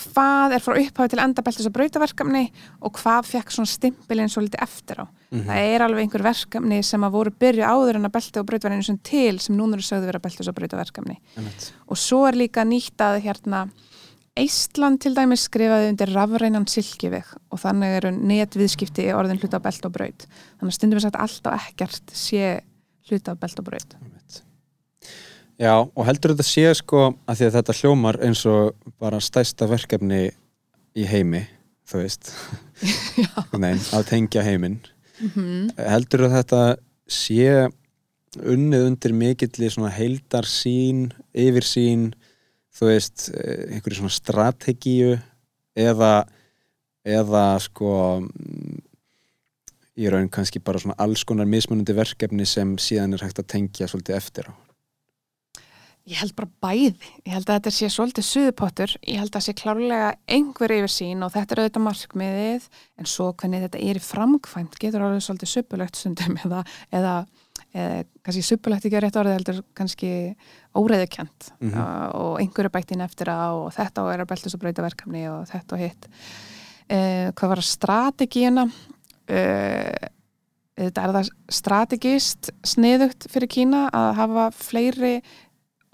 hvað er frá upphafi til endabeltis að brautaverkefni og hvað fekk svona stimpilinn svolítið eftir á. Mhm. Það er alveg einhver verkefni sem að voru byrju áður en að belti og brautaverkefni sem til sem núna eru sögðu vera beltis og brautaverkefni Einmitt. og svo er líka nýtt að hérna Eistland til dæmis skrifaði undir rafreinan silkiveg og þannig eru netviðskipti í orðin hluta á belt og braut. Þannig stundum við sagt allt og ekkert sé hluta á belt og braut. Já, og heldur þetta sé sko að því að þetta hljómar eins og bara stærsta verkefni í heimi, þú veist. Nei, að tengja heiminn. Mm heldur að þetta sé unnið undir mikilli svona heildarsýn, yfirsýn þú veist, eh, einhverju svona strategíu eða eða sko mm, í raun kannski bara svona alls konar mismunandi verkefni sem síðan er hægt að tengja svolítið eftir á Ég held bara bæði. Ég held að þetta sé svolítið suðupottur. Ég held að það sé klárlega einhver yfir sín og þetta er auðvitað markmiðið en svo hvernig þetta er í framkvæmt getur alveg svolítið suppulegt stundum eða, eða, eða kannski suppulegt ekki að rétt orðið heldur kannski óreiðukent Mhm. uh, og einhverju bættin eftir á og þetta og er að beltis og breyta verkefni og þetta og hitt. Uh, hvað var að strategíuna? Uh, þetta er það strategist sniðugt fyrir Kína að hafa fleiri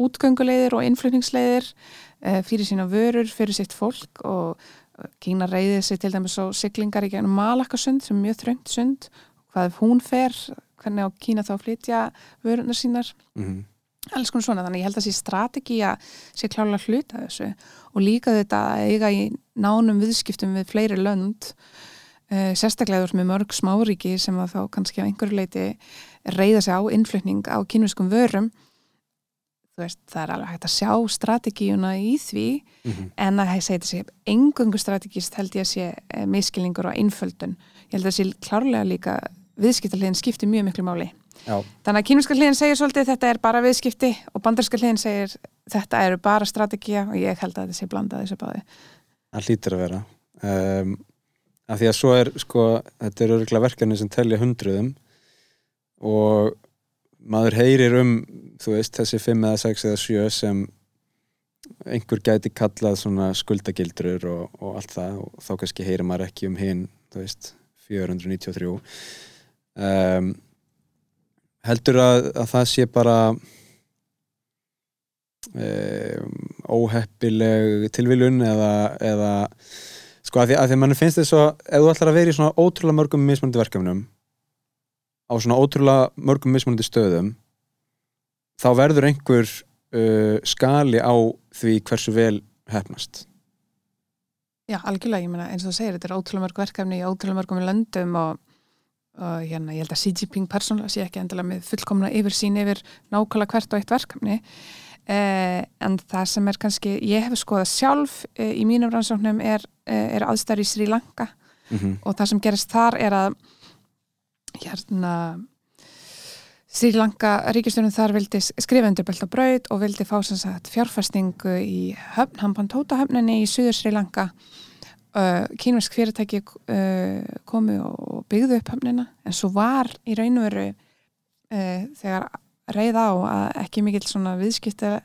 útgönguleiðir og innflutningsleiðir uh, fyrir sína vörur, fyrir sitt fólk og eh, Kína reyðið sér til dæmis á siglingar í gegnum Malakasund sem er mjög þröngt sund hvað ef hún fer, hvernig á Kína þá að flytja vörunar sínar. Mm alls konar svona, þannig ég held að sé strategía sé klálega hluta þessu. Og líka þetta að eiga í nánum viðskiptum við fleiri lönd uh, sérstaklega með mörg smáríki sem að þá kannski á einhverju leiti reyða sig á innflutning á kynviskum vörum. Þú veist, það er alveg hægt að sjá strategíuna í því -hmm. en að segja þetta sé engöngu strategist held ég að sé eh, miskilningur og einföldun. Ég held að sé klárlega líka viðskiptarliðin skiptir mjög miklu máli. Já, Þannig að kínumska hliðin segir svolítið þetta er bara viðskipti og bandarska hliðin segir þetta eru bara strategía og ég held að þetta sé blandað þessu báði. það hlýtur að vera. Um, af því að svo er sko, þetta er örgulega verkefni sem telja hundruðum og maður heyrir um þú veist, þessi 5 eða 6 eða 7 sem einhver gæti kallað svona skuldagildrur og, og allt það og þá kannski heyrir maður ekki um hinn þú veist, 493 um, heldur að, að það sé bara um, óheppileg tilviljun eða, eða sko að því að því mann finnst þess að ef þú ætlar að vera í svona ótrúlega mörgum mismunandi verkefnum á svona ótrúlega mörgum mismunandi stöðum þá verður einhver uh, skali á því hversu vel hefnast Já, algjörlega, ég meina eins og þú segir, þetta er ótrúlega mörg verkefni í ótrúlega mörgum löndum og, og hérna, ég held að Xi Jinping persónulega sé ekki endilega með fullkomna yfir sín yfir nákvæmlega hvert og eitt verkefni. Eh, en það sem er kannski, ég hef skoðað sjálf eh, í mínum rannsóknum er, eh, er aðstæður í Sri Lanka. Mm -hmm. og það sem gerist þar er að hérna Sri Lanka ríkistjónum þar vildi skrifa undir belt og braut og vildi fá sem sagt fjárfæstingu í höfn, Hampantóta höfninni í Suður Sri Lanka uh, kínversk fyrirtæki uh, komu og byggðu upp höfnina en svo var í raun og veru uh, þegar reyð á að ekki mikill svona viðskipta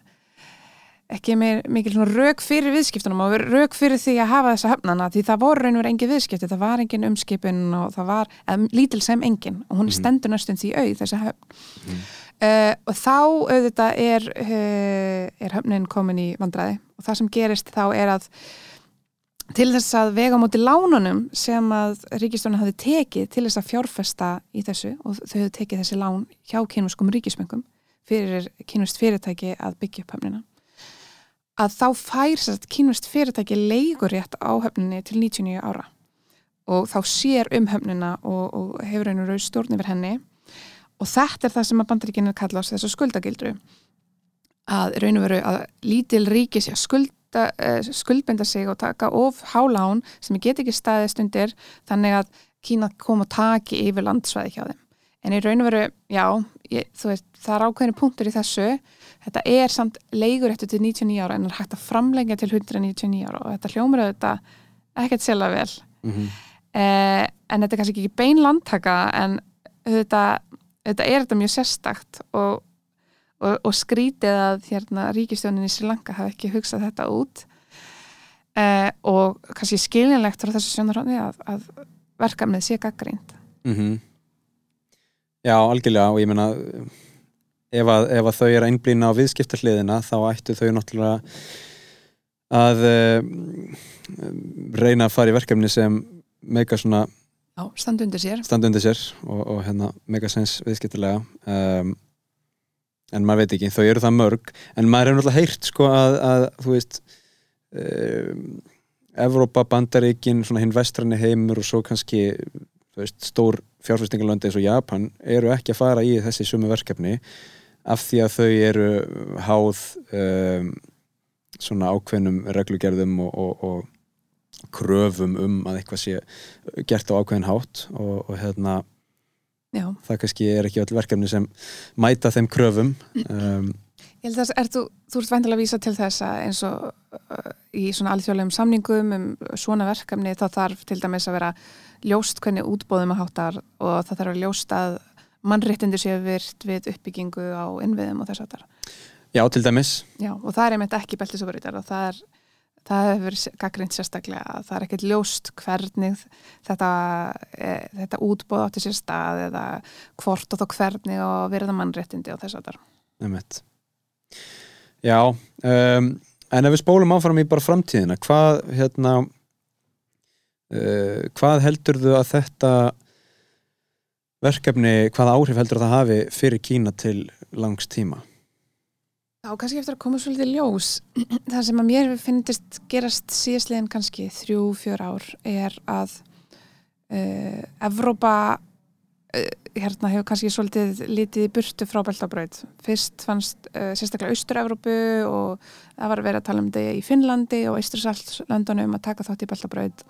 ekki meir, mikil svona rauk fyrir viðskiptunum og rauk fyrir því að hafa þessa höfnana því það voru raun og verið engin viðskipti, það var engin umskipun og það var eða, lítil sem engin og hún Mhm. stendur næstum því auð þessa höfn Mhm. Uh, og þá auðvitað er, uh, er höfnin komin í vandræði og það sem gerist þá er að til þess að vega á móti lánunum sem að ríkistjónin hafi tekið til þess að fjárfesta í þessu og þau hefðu tekið þessi lán hjá kynuskum ríkismengum fyrir kynust fyrirtæki að byggja upp höfnina. Að þá fær sérst kynust fyrirtæki leigurétt á höfninni til 99 ára og þá sér um höfnina og, og hefur einu rauð stjórn yfir henni. Og þetta er það sem að bandaríkinu kalla á þessu skuldagildru. Að raun og veru að lítil ríki sé að skulda, uh, skuldbenda sig og taka of hálán sem ég get ekki staðist undir þannig að Kína kom og taki yfir landsvæði hjá þeim. En í raun og veru, já ég, veist, það er ákveðinu punktur í þessu. Þetta er samt leigur eftir til 99 ára en er hægt að framlengja til 199 ára og þetta hljómur auðvitað ekkert selga vel. Mm -hmm. eh, en þetta er kannski ekki bein landtaka en auðvitað þetta er þetta mjög sérstakt og, og, og skrítið að hérna, ríkistjónin í Sri Lanka hafi ekki hugsað þetta út. Eh, og kannski skiljanlegt frá þessu sjónarhóndi að, að verkefnið sé gaggrínt mm -hmm. Já, algjörlega og ég menna ef að, ef að þau eru einblýna á viðskiptarliðina þá ættu þau náttúrulega að uh, reyna að fara í verkefni sem meika svona Já, standu undir sér. undir sér og, og hérna megasens viðskiptilega um, en maður veit ekki, þau eru það mörg en maður hefur náttúrulega heyrt sko að, að þú veist um, Evrópa, Bandaríkin svona hinn vestranni heimur og svo kannski veist, stór fjárfæstingalöndi eins og Japan eru ekki að fara í þessi sumu verkefni af því að þau eru háð um, svona ákveðnum reglugerðum og, og, og kröfum um að eitthvað sé gert á ákveðin hátt og, og hérna Já. það kannski er ekki öll verkefni sem mæta þeim kröfum um, Ég held að er, þú, þú ert væntilega að vísa til þess að eins og uh, í svona alþjóðlegum samningum um svona verkefni þá þarf til dæmis að vera ljóst hvernig útbóðum að háttar og það þarf að ljóst að mannréttindi séu virt við uppbyggingu á innviðum og þess að það Já, til dæmis Já, og það er einmitt ekki beltisökurítar og það er það hefur verið gaggrind sérstaklega að það er ekkert ljóst hvernig þetta, e, þetta útbóð átti sér stað eða hvort og þá hvernig og verða mannréttindi og þess að það Já um, en ef við spólum áfram í bara framtíðina hvað hérna uh, hvað heldur þú að þetta verkefni, hvað áhrif heldur það hafi fyrir Kína til langs tíma? Já, kannski eftir að koma svolítið ljós það sem að mér finnist gerast síðastlegin kannski þrjú, fjör ár er að uh, Evrópa uh, hérna hefur kannski svolítið litið burtu frá Beltabraut fyrst fannst uh, sérstaklega Austur-Evrópu og það var að vera að tala um þetta í Finnlandi og Ístursalllandunum að taka þátt í Beltabraut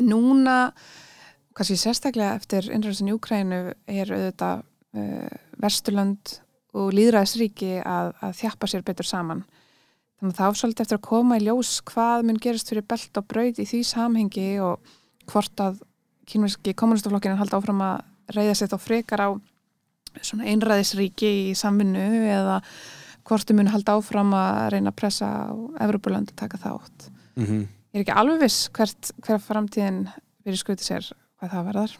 núna kannski sérstaklega eftir innræðsin í Ukrænu er auðvitað Vesturland og líðræðisríki að, að þjappa sér betur saman. Þannig að það ásvöldi eftir að koma í ljós hvað mun gerast fyrir belt og braud í því samhengi og hvort að kynverski kommunistaflokkinin halda áfram að reyða sér þá frekar á svona einræðisríki í samvinnu eða hvort þau mun halda áfram að reyna að pressa á Evropaland að taka þátt. Mm -hmm. Ég er ekki alveg viss hvert, hver framtíðin verið skutið sér hvað það verðar.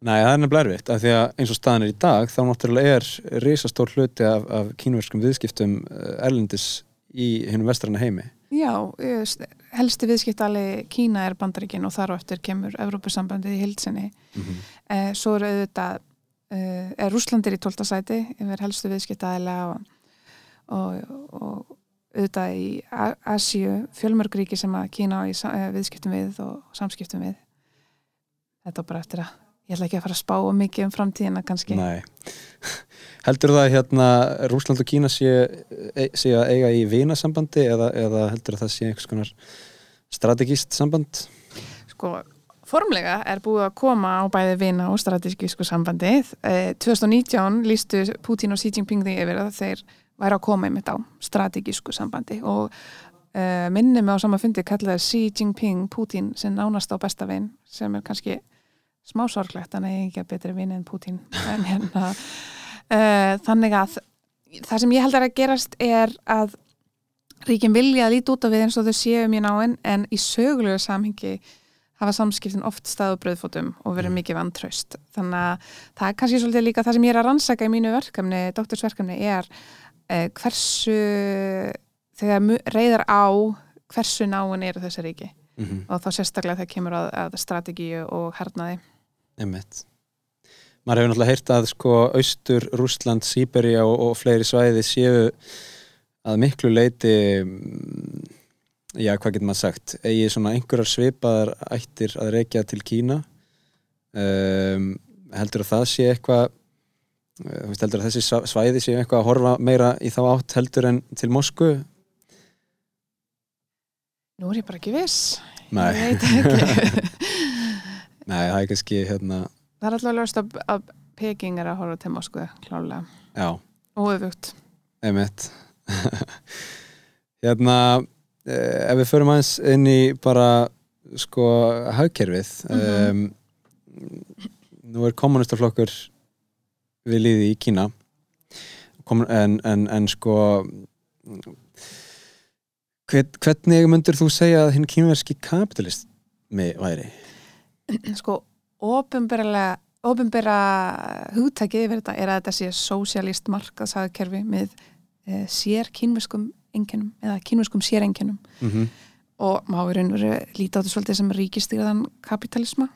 Nei, það er nefnilega erfitt, af því að eins og staðan er í dag þá náttúrulega er risastór hluti af, af kínverskum viðskiptum eh, erlendis í hennum vestrana heimi. Já, helsti viðskiptali Kína er bandaríkin og þar á eftir kemur Evrópusambandið í hildsinni. Mm -hmm. eh, svo eru auðvitað, eh, er Rúslandir í tóltasæti yfir helstu viðskiptaðila og, og, og auðvitað í Asíu, fjölmörgríki sem að Kína á í eh, viðskiptum við og samskiptum við. Þetta bara eftir að ég ætla ekki að fara að spá mikið um framtíðina kannski Nei. Heldur það að hérna Rúsland og Kína sé, e, sé að eiga í vinasambandi eða, eða heldur það að það sé einhvers konar strategíst samband? Sko, formlega er búið að koma á bæði vina og strategísku sambandi eh, 2019 lístu Putin og Xi Jinping því yfir að þeir væri að koma einmitt á strategísku sambandi og eh, minnum á sama fundi kallaði Xi Jinping Putin sem nánast á besta vinn sem er kannski smá sorglegt, hann er ekki að betri vinn en Putin en hérna uh, þannig að það sem ég held að gerast er að ríkin vilja að líti út af við eins og þau séu mjög náinn en í sögulegu samhengi hafa samskiptin oft stað og bröðfótum og verið Mm. mikið vantraust. Þannig að það er kannski svolítið líka það sem ég er að rannsaka í mínu verkefni, doktorsverkefni er eh, hversu þegar reyðar á hversu náin eru þessi ríki. Mm og þá sérstaklega þegar kemur að, að strategíu og hernaði Einmitt. Maður hefur náttúrulega heyrt að sko Austur, Rússland, Sýberia og, og fleiri svæði séu að miklu leiti mm, já, hvað getur maður sagt eigi svona einhverjar svipaðar ættir að reykja til Kína. Um, heldur að það sé eitthvað eh, heldur að þessi svæði séu eitthvað að horfa meira í þá átt heldur en til Moskvu? Nú er ég bara ekki viss. Nei, ég veit ekki Nei það er kannski hérna það er alltaf lögst að, að Peking er að horfa til Moskvu klálega já, og öfugt Einmitt. Hérna eh, ef við förum aðeins inn í bara sko hagkerfið um, nú er kommunistaflokkur við liði í Kína. En, en, en sko hvern, hvernig myndir þú segja að hinn kínverski kapitalistmi væri? Sko, ofinbera hugtækið yfir þetta er að þetta sé sósialist markaðsagakerfi með e, sér kínverskum enginum eða kínverskum sérenginum Mm -hmm. og má í raun og veru líta á þetta svolítið sem ríkistýrðan kapitalisma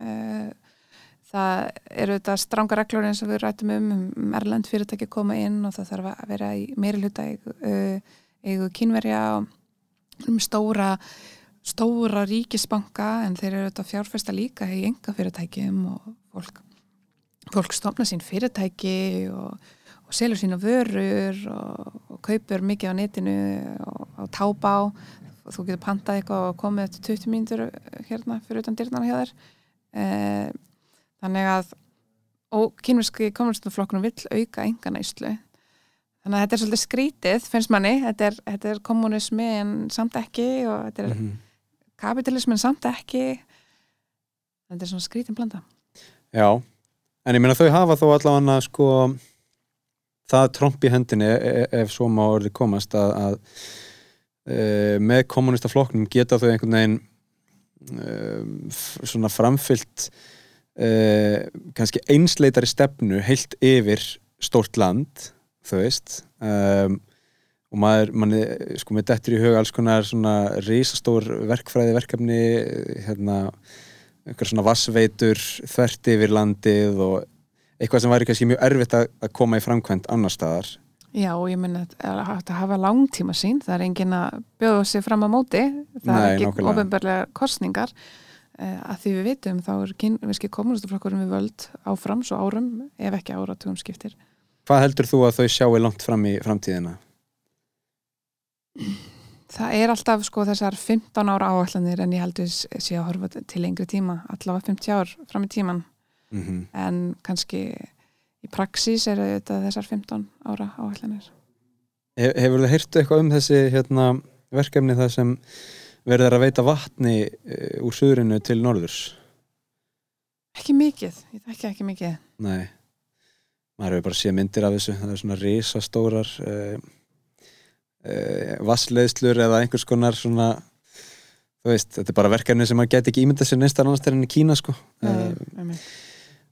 e, það eru þetta stranga reglur eins og við rættum um um erlend fyrirtæki að koma inn og það þarf að vera í meiri hluta eigu, e, eigu kínverja og um stóra stóra ríkisbanka en þeir eru þetta fjárfesta líka í enga fyrirtækjum og fólk, fólk stofna sín fyrirtæki og, og selur sína vörur og, og kaupur mikið á netinu og á tábá og þú getur pantað eitthvað og komið eftir 20 mínútur hérna fyrir utan dyrnana hjá þér. E, þannig að og kynverski kommunistaflokkunum vill auka enga næslu þannig að þetta er svolítið skrítið finnst manni, þetta er, þetta er kommunismi en samt ekki og þetta er Mhm. Kapitalismin samt ekki. Þetta er svona skrítin blanda. Já, en ég meina þau hafa þó allavega sko það tromp í hendinni e- ef svo má orði komast að, að e, með kommunistaflokknum geta þau einhvern veginn e, svona framfyllt e, kannski einsleitari stefnu heilt yfir stórt land þú veist um, og maður, manni, sko, með dettur í huga alls konar svona risastór verkfræði verkefni hérna einhver svona vassveitur þvert yfir landið og eitthvað sem væri kannski mjög erfitt að, að koma í framkvæmt annar staðar Já, og ég menna að að hafa langtíma sín, það er engin að bjóða sig fram á móti, það Nei, er ekki nákvæmlega. ofinbarlega kostningar uh, að því við vitum þá er kynverski kommunistaflokkurinn við völd áfram svo árum, ef ekki áratugum skiptir Hvað heldur þú að þau sjáu langt fram í framtíðina? Það er alltaf sko þessar 15 ára áallanir en ég heldur sé að horfa til lengri tíma, allavega 50 ár fram í tíman, Mm -hmm. en kannski í praxís er þetta þessar 15 ára áallanir Hefur þið heyrt eitthvað um þessi hérna, verkefni það sem verður að veita vatni e, úr suðrinu til norðurs? Ekki mikið, ég þekki ekki mikið. Nei, maður hefur bara séð myndir af þessu, það er svona risastórar uh, uh, vassleiðslur eða einhvers konar svona, þú veist, þetta er bara verkefni sem maður geti ekki ímyndað sér neistar annars þegar enn í Kína sko, einmitt.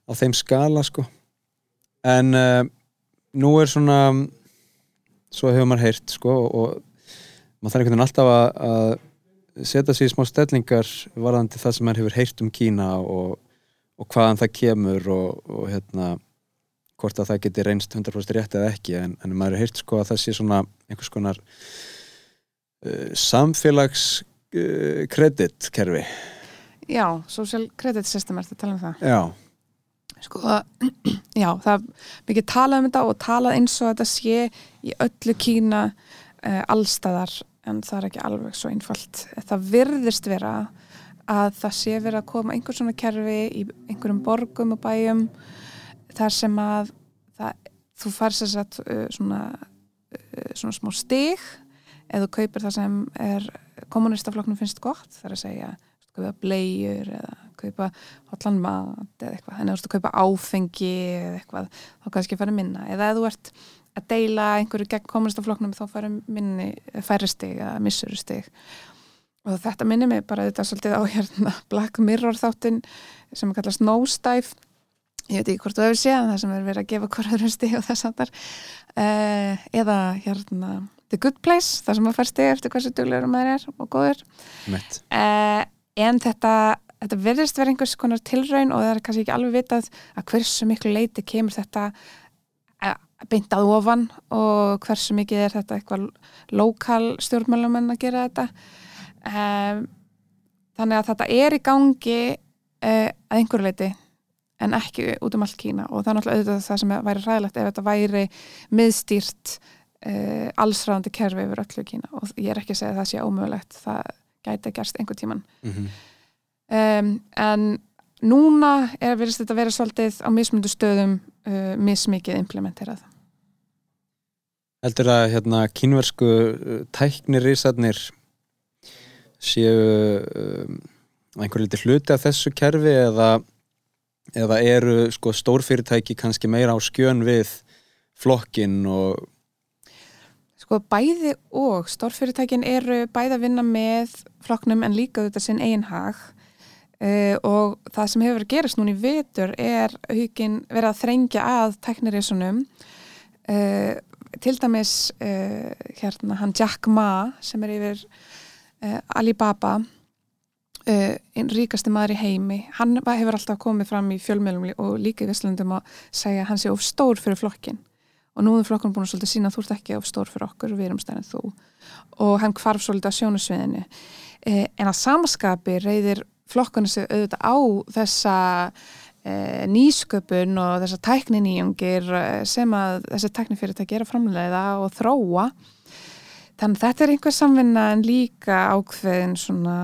á þeim skala sko. En uh, nú er svona, svo hefur maður heyrt sko og maður þarf einhvern veginn alltaf að, að setja sér í smá stellingar varðandi það sem maður hefur heyrt um Kína og, og hvaðan það kemur og, og hérna hvort að það geti reynst 100% rétt eða ekki en, en maður heyrt sko að það sé svona einhvers konar uh, samfélags uh, kreditkerfi Já, social credit system er þetta að tala um það? Já, Sko, já, það er mikið talað um þetta og talað eins og þetta sé í öllu Kína uh, allstæðar en það er ekki alveg svo einfalt. Það virðist vera að það sé verið að koma einhver svona kerfi í einhverjum borgum og bæjum þar sem að það, þú fær sér satt uh, svona, uh, svona smá stig eða kaupir það sem er kommunistaflokknum finnst gott, það er að segja kaupa bleiur eða kaupa hotlan mat eða eitthvað. En ef þú ert að kaupa áfengi eða eitthvað þá kannski færi minna. Eða ef þú ert að deila einhverju gegn kommunistaflokknum þá færi minni færi stig eða missuru stig. Og þetta minnir mig bara þetta svolítið á hérna Black Mirror þáttin sem er kallast Nosedive ég veit ekki hvort þú hefur séð það sem er verið að gefa hverjaður stig og þess aftar uh, eða hérna The Good Place, það sem að fær stig eftir hversu duglegur maður er og góður. Uh, en þetta þetta verðist verið einhvers konar tilraun og það er kannski ekki alveg vitað að hversu miklu leiti kemur þetta uh, beint að ofan og hversu mikið er þetta eitthvað lokal stjórnmálamenn að gera þetta. Um, þannig að þetta er í gangi uh, að einhverju leiti en ekki út um allt Kína. Og það er náttúrulega auðvitað það sem væri ræðilegt ef þetta væri miðstýrt uh, allsræðandi kerfi yfir öllu Kína. Og ég er ekki að segja að það sé ómögulegt. Það gæti gerst einhver tíman Mm um, en núna er verið þetta að vera svolítið á mismundu stöðum uh, mismikið implementerað. Heldur að hérna kínversku uh, tæknirísarnir séu um, einhver liti hluti af þessu kerfi eða, eða eru sko stórfyrirtæki kannski meira á skjön við flokkin og Sko bæði og. Stórfyrirtækin eru bæði að vinna með flokknum en líka þetta sinn eigin hag. Uh, og það sem hefur núna í vetur er hugin verið að þrengja að tæknirísunum uh, til dæmis uh, hérna hann Jack Ma sem er yfir Alibaba einn ríkasti maður í heimi. Hann hefur alltaf komið fram í fjölmjölum og líka í Vestlundum að segja að hann sé of stór fyrir flokkin og nú er flokkurinn búin að svolítið sína að þú ert ekki of stór fyrir okkur, við erum stærn en þú. Og hann hvarf svolítið á sjónusviðinu eh, en að samaskapi reyðir flokkurinn sig auðvitað á þessa eh, nýsköpun og þessa tækninýjungir eh, sem að þessi tæknifyrirtæki er að framleiða og þróa þannig þetta er einhver samvinna en líka ákveðin svona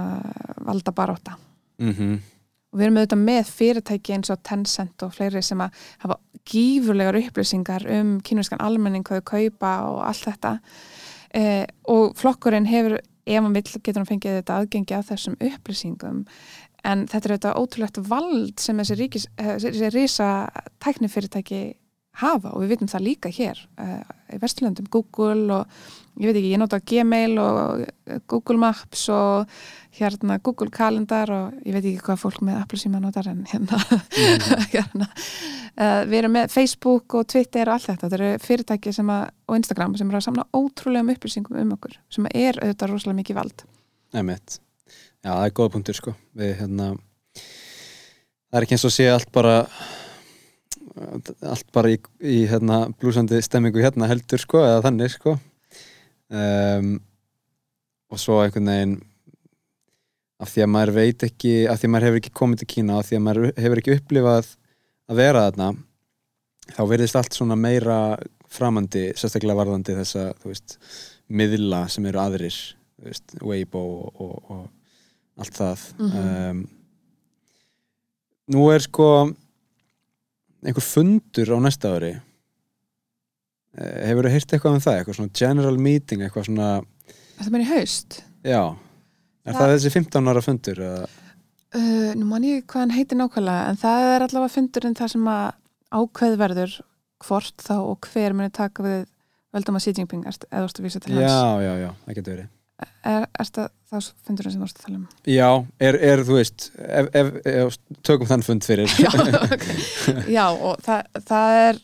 valdabaróta mm og við erum auðvitað með fyrirtæki eins og Tencent og fleiri sem að hafa gífurlegar upplýsingar um kínverskan almenning hvað þau kaupa og allt þetta. Eh, og flokkurinn hefur ef hann vill getur hann fengið þetta aðgengi að þessum upplýsingum. En þetta er auðvitað ótrúlegt vald sem þessi, ríkis, eh, þessi rísa tæknifyrirtæki hafa og við vitum það líka hér uh, í Vestlundum, Google og ég veit ekki, ég nota Gmail og eh, Google Maps og hérna Google Calendar og ég veit ekki hvað fólk með Apple síma notar en hérna, hérna. Uh, við erum með Facebook og Twitter og allt þetta, þetta eru fyrirtæki sem að, og Instagram sem eru að samna ótrúlegum upplýsingum um okkur sem er auðvitað rosalega mikið vald. Emitt. Já, það er góða punktur sko. Við hérna það er ekki eins og sé allt bara allt bara í, í hérna blúsandi stemmingu hérna heldur sko eða þannig sko um, og svo einhvern veginn af því að maður veit ekki af því að maður hefur ekki komið til Kína af því að maður hefur ekki upplifað að vera þarna þá verðist allt svona meira framandi, sérstaklega varðandi þessa, veist, miðla sem eru aðrir, veist, Weibo og, og, og allt það Mhm. um, Nú er sko einhver fundur á næsta ári? Hefur þú heyrt eitthvað um það, eitthvað svona general meeting, eitthvað svona Það meina í haust? Já, er það, Það- þessi 15 ára fundur uh, Nú man ég hvað hann heitir nákvæmlega en það er allavega fundurinn þar sem að ákveð verður hvort þá og hver muni taka við völdum að Xi Jinping eða þú ert að vísa til hans? Já, já, já, það getur verið er, er það þá fundurinn sem þú ert að tala um? Já, er, er þú veist ef, ef, ef, tökum þann fund fyrir. Já, okay. Já og það, það er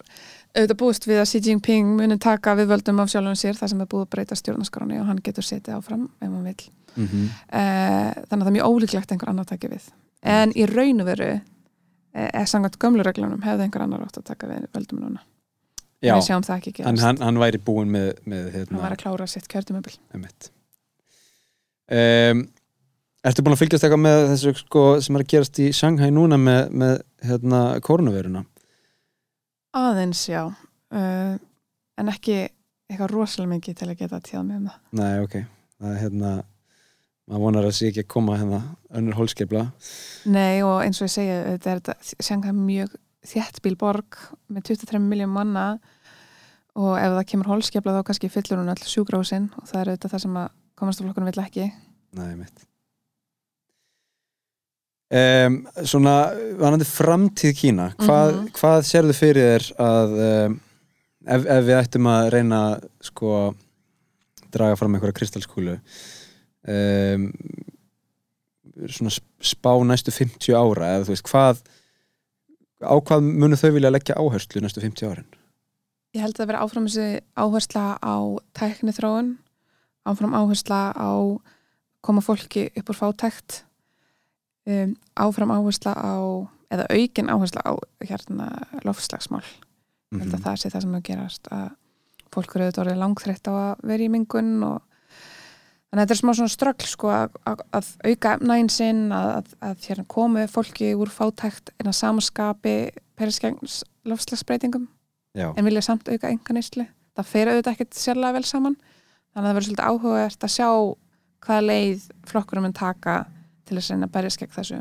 auðvitað búist við að Xi Jinping muni taka við völdum af sjálfum sér það sem er búið að breyta stjórnarskráni og hann getur setið áfram ef hann vil mm -hmm. uh, þannig að það er mjög ólíklegt að einhver annar taki við. En í raun og veru eh, er sangat gömlureglunum hefði einhver annar átt að taka við völdum núna. Já, ekki hann, hann, væri búinn með, með hann hérna, var að klára sitt kjörtumöbil einmitt. Um, Ertu búin að fylgjast eitthvað með þessu sko, sem er að gerast í Shanghai núna með, með hérna, koronaviruna? aðeins já. Uh, en ekki eitthvað rosalega mikið til að geta tjáð með um það. Nei, ok. Það er hérna maður vonar að sé ekki að koma hérna önnur hólskepla Nei og eins og ég segja þetta er þetta Shanghai mjög þéttbíl borg með 23 miljón manna. Og ef það kemur holskefla þá kannski fyllur hún all sjúgrásin og það er auðvitað það sem að komastaflokkurinn vill ekki Nei, mitt um, Svona vanandi framtíð Kína hvað, Mhm. hvað sérðu fyrir þér að um, ef, ef við ættum að reyna sko draga fram einhverja kristalskúlu um, svona spá næstu 50 ára eða þú veist hvað á hvað munu þau vilja leggja áherslu næstu 50 árin? Ég held að það vera áfram þessi áhersla á tækni þróun, áfram áhersla á koma fólki upp úr fátækt, um, áfram áhersla á, eða aukin áhersla á hérna lofslagsmál. Held að það sé það sem að gerast að fólk eru auðvitað orðið langþreytt á að vera í mingun og þannig að þetta er smá svona ströggl sko að, að, auka efnægin sinn að, að, að hérna komu fólki úr fátækt en að samaskapi periskegns lofslagsbreytingum Já, en vilja samt auka enga neyslu það fer auðvitað ekkert sérlega vel saman þannig að það verður svolítið áhugavert að sjá hvaða leið flokkurum mun taka til þess að berjast gegn þessu.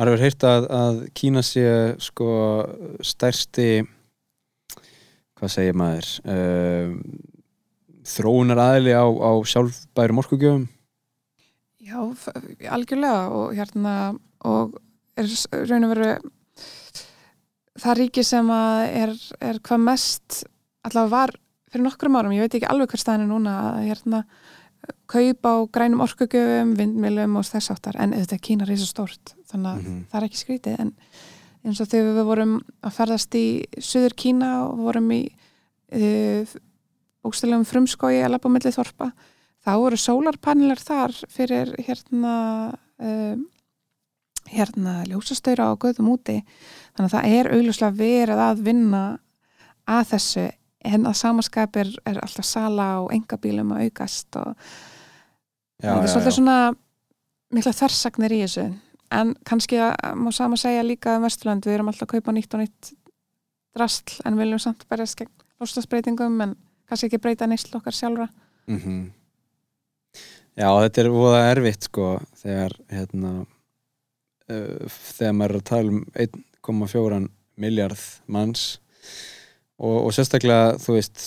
Maður hefur heyrt að, að Kína sé sko stærsti hvað segir maður um, þróunar aðili á, á sjálfbærum orkugjöfum? Já, algjörlega og hérna og er raun og veru það ríki sem að er, er hvað mest allavega var fyrir nokkrum árum, ég veit ekki alveg hver staðin er núna að hérna kaup á grænum orkugjöfum, vindmilum og þess áttar, en auðvitað er Kína reysa stórt þannig að Mhm. það er ekki skrítið. En eins og þegar við vorum að ferðast í Suður Kína og vorum í uh, bókstæðlegum frumskói að labba á milli þorpa þá voru sólarpanelar þar fyrir hérna um, hérna ljósastöra og göðum úti. Þannig að það er augljóslega verið að vinna að þessu en að samaskap er, er alltaf sala og engabílum að aukast og Já, það er já, svolítið já. svona mikla þversagnir í þessu en kannski að, má sama segja líka um Vesturland, við erum alltaf að kaupa nýtt og nýtt drastl en viljum samt berjast gegn lostasbreytingum en kannski ekki breyta neysl okkar sjálfra Mhm. Já, þetta er voða erfitt sko þegar hérna uh, þegar maður er að tala um 1,4 miljard manns og, og sérstaklega þú veist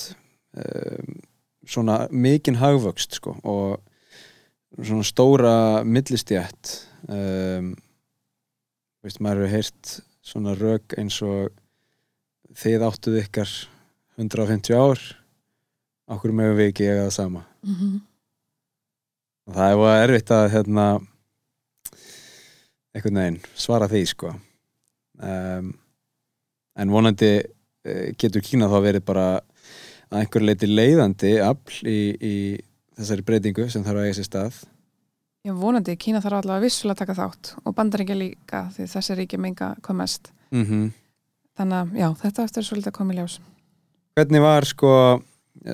um, svona mikinn hagvöxt sko og svona stóra millistjætt um, þú veist, maður hefur heyrt svona rök eins og þið áttuð ykkar 150 ár okkur meðum við ekki eiga það sama mm -hmm. og það er voða erfitt að hérna einhvern veginn svara því sko um, en vonandi getur Kína þá verið bara að einhver leiti leiðandi afl í, í þessari breytingu sem þarf að eiga sér stað Já, vonandi, Kína þarf allavega vissulega að taka þátt og bandaríkja líka því þessi ríki menga mest. mm Þannig að já, þetta eftir svolítið að koma í ljós. Hvernig var sko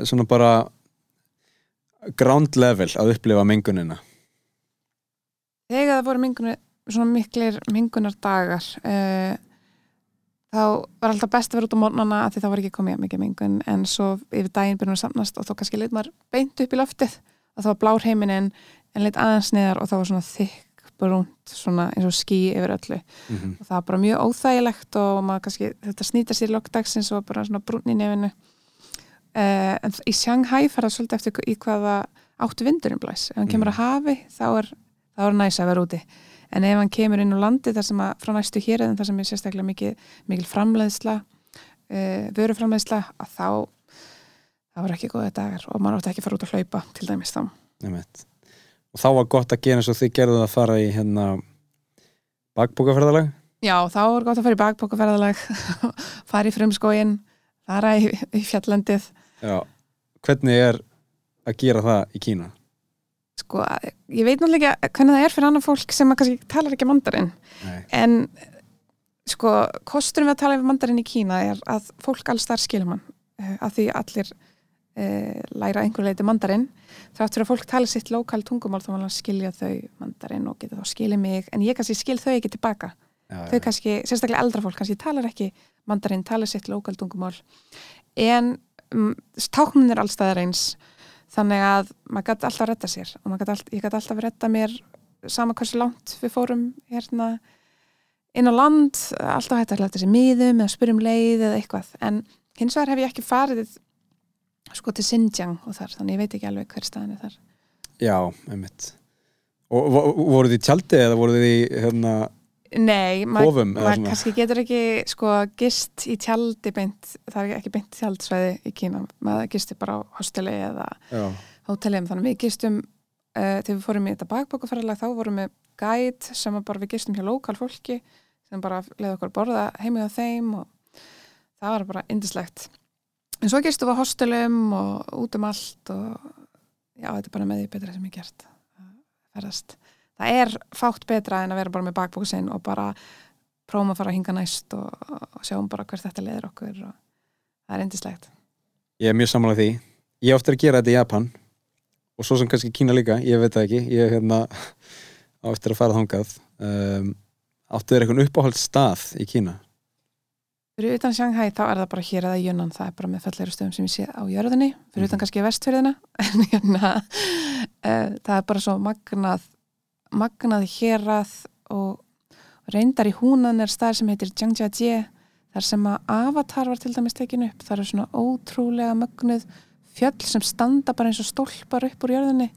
svona bara ground level að upplifa mengunina? Þegar það voru mengunar, svona miklir mengunar dagar uh, þá var alltaf best að vera út á morgnana að því þá var ekki komið mikið mengun. En svo yfir daginn byrjum við að samnast og þá kannski leit maður beint upp í loftið. Og þá var blár heiminin en leit aðeins neðar og þá var svona þykk brúnt svona eins og ský yfir öllu. Mm -hmm. og það var bara mjög óþægilegt og maður kannski, þetta snýta sér lokdagsins og bara svona brún í nefinu. Uh, en í Shanghai fer það svolítið eftir í hvaða áttu vindurinn blæs. Ef hann kemur Mm. að hafi þá er, þá er næs að vera úti en ef hann kemur inn á landi þar sem að frá næstu hér þar sem er sérstaklega mikil, mikil framleiðsla uh, vöruframleiðsla að þá það var ekki góða dagar og maður átti ekki að fara út að hlaupa til dæmis þá Einmitt. Og þá var gott að gera eins og þið gerðu að fara í hérna bakbókaferðalag Já, þá er gott að fara í bakbókaferðalag fara í frumskóin fara í, í fjallandið Já, hvernig er að gera það í Kína? Sko, ég veit náttúrulega ekki hvernig það er fyrir annar fólk sem kannski talar ekki mandarinn. Nei. en sko, kosturum við að tala yfir mandarinn í Kína er að fólk alls þar skilur mann. Uh, að því allir uh, læra einhver leiti mandarinn. Þrátt fyrir að fólk tala sitt lokal tungumál þá skilja þau mandarinn og geta þá skilið mig. En ég kannski skil þau ekki tilbaka. Já, þau kannski, sérstaklega eldra fólk kannski talar ekki mandarinn, talar sitt lokal tungumál. En um, tákminn er allstaðar eins þannig að maður gæti alltaf að redda sér og all, ég gæti alltaf að redda mér sama hversu langt við fórum hérna inn á land alltaf hægt að leta sér miðum eða spyrjum leið eða eitthvað. En hins vegar hef ég ekki farið sko til Xinjiang og þar þannig ég veit ekki alveg hver staðan er þar. Já, einmitt. Og vo- voruð þið í tjaldi eða voruð þið í hérna, Nei, maður svona? kannski getur ekki sko gist í tjaldi beint, það er ekki beint tjaldsvæði í Kína, maður gistir bara á hosteli eða hóteli þannig við gistum uh, þegar við fórum í þetta bakbókaferðalag þá vorum við gæt sem bara við gistum hjá lokal fólki sem bara leiði okkur borða heimið á þeim og það var bara indislegt en svo gistum við á hostelum og út um allt og já, þetta er bara með því betra sem ég gert að ferðast. Það er fátt betra en að vera bara með bakbókusinn og bara prófum að fara að hinga næst og, og sjáum bara hvert þetta leður okkur og það er indislegt. Ég er mjög samanlega því. Ég ofta að gera þetta í Japan og svo sem kannski Kína líka, ég veit það ekki. Ég er hérna ofta að fara þangað. Um, áttu þér eitthvað uppáhald stað í Kína? Fyrir utan Shanghai þá er það bara hér eða Jönan, það er bara með falleira stöðum sem ég sé á jörðinni, fyrir utan Mhm. kannski vestfjörðina, en hérna, uh, það er bara svo magnað, magnað hérað og reyndar í húnan er staðar sem heitir Jiangjiajie, þar sem að Avatar var til dæmis tekin upp, það eru svona ótrúlega mögnuð fjöll sem standa bara eins og stólpar upp úr jörðinni,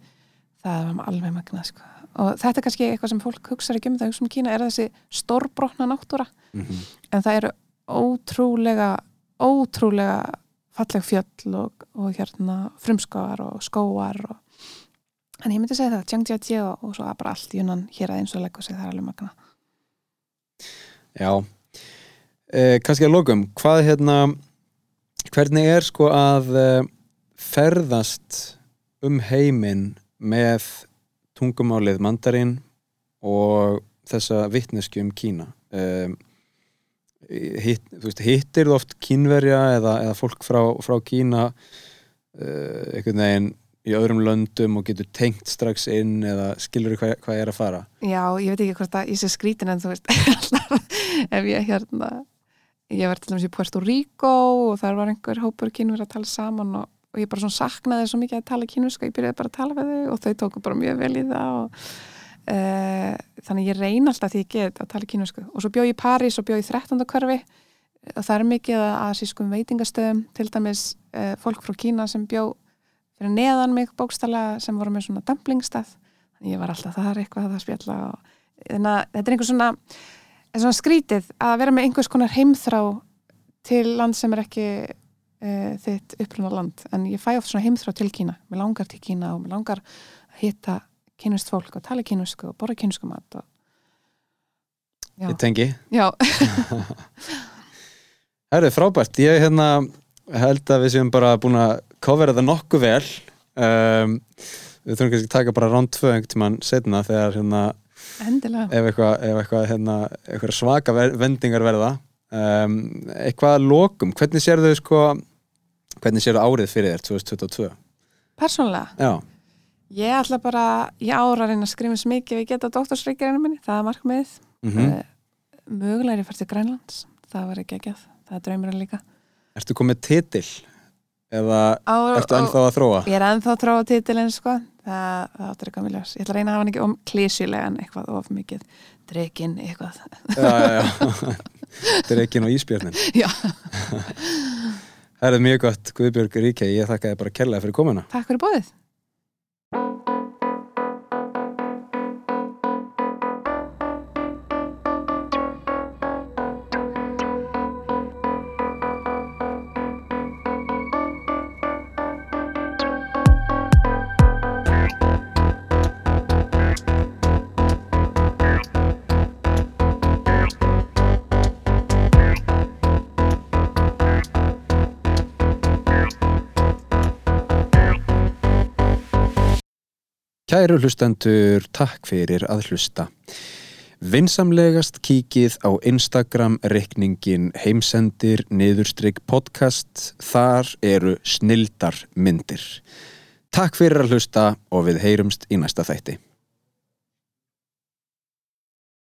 það var alveg magnað sko. Og þetta er kannski eitthvað sem fólk hugsaður ekki um það hugsa um Kína, er þessi stórbrotna náttúra Mm -hmm. en það eru ótrúlega ótrúlega falleg fjöll og, og hérna frumskóar og skóar og en ég myndi segja það, Jiangjiajie og, og svo bara allt Yunan hér að eins og leggur sig það er alveg magna Já. Eh, kannski að lokum, hvað hérna, hvernig er sko að eh, ferðast um heiminn með tungumálið mandarín og þessa vittnesku um Kína? Um, hitt, þú veist, hittir þú oft kínverja eða, eða fólk frá, frá Kína uh, einhvern veginn í öðrum löndum og getur tengt strax inn eða skilur þú hvað, hvað er að fara? Já, ég veit ekki hvort að ég sé skrítin en þú veist ef ég hérna ég var til dæmis í Puerto Rico og þar var einhver hópur kínur að tala saman og, og ég bara svona saknaði svo mikið að tala kínurska ég byrjaði bara að tala við þau og þau tóku bara mjög vel í það og uh, þannig ég reyna alltaf því ég get að tala kínusku og svo bjóð ég í París og bjóð í 13. hverfi og það er mikið að asískum veitingastöðum til dæmis uh, fólk frá Kína sem bjóð fyrir neðan mig bókstala sem voru með svona dumplingstað þannig ég var alltaf þar eitthvað að spjalla og þannig að þetta er einhver svona, svona skrítið að vera með einhvers konar heimþrá til land sem er ekki uh, þitt uppruna land en ég fæ oft svona heimþrá til Kína mér langar til Kína og mér langar að hitta kynust fólk og tala kynusku og borra kynusku mat og... Já. Ég tengi. Já, Herðu, frábært. Ég hérna, held að við séum bara búin að kofera það nokkuð vel. Um, við þurfum kannski að taka bara ránd tvö einhvern tímann setna þegar hérna, ef eitthvað, ef eitthvað, hérna, eitthvað svaka vendingar verða. Um, eitthvað að lokum. Hvernig sér þau sko, hvernig sér árið fyrir þér 2022? Persónlega, Já, ég ætla bara ég ára að reyna að skrifa svo mikið við geta doktorsreikirinu minni, það er markmiðið mm mm. mögulega er ég fært til Grænlands það var ekki ekki að, það er draumurinn líka Ertu komið titil? Eða á, ertu ennþá að þróa? Ég er ennþá að tróða titilinn sko það, það áttur eitthvað mjög ljós Ég ætla að reyna að hafa hann ekki om klísjulega en eitthvað of mikið Drekinn eitthvað Já, já, já. Þetta ekki nú ísbjörnin. Já, Það er mjög gott, Guðbjörg Ríkei, ég þakka þið bara kærlega fyrir komuna. takk fyrir bóðið Kæru hlustendur, takk fyrir að hlusta. Vinsamlegast kíkið á Instagram reikningin heimsendir niðurstrykk podcast. Þar eru snildar myndir. Takk fyrir að hlusta og við heyrumst í næsta þætti.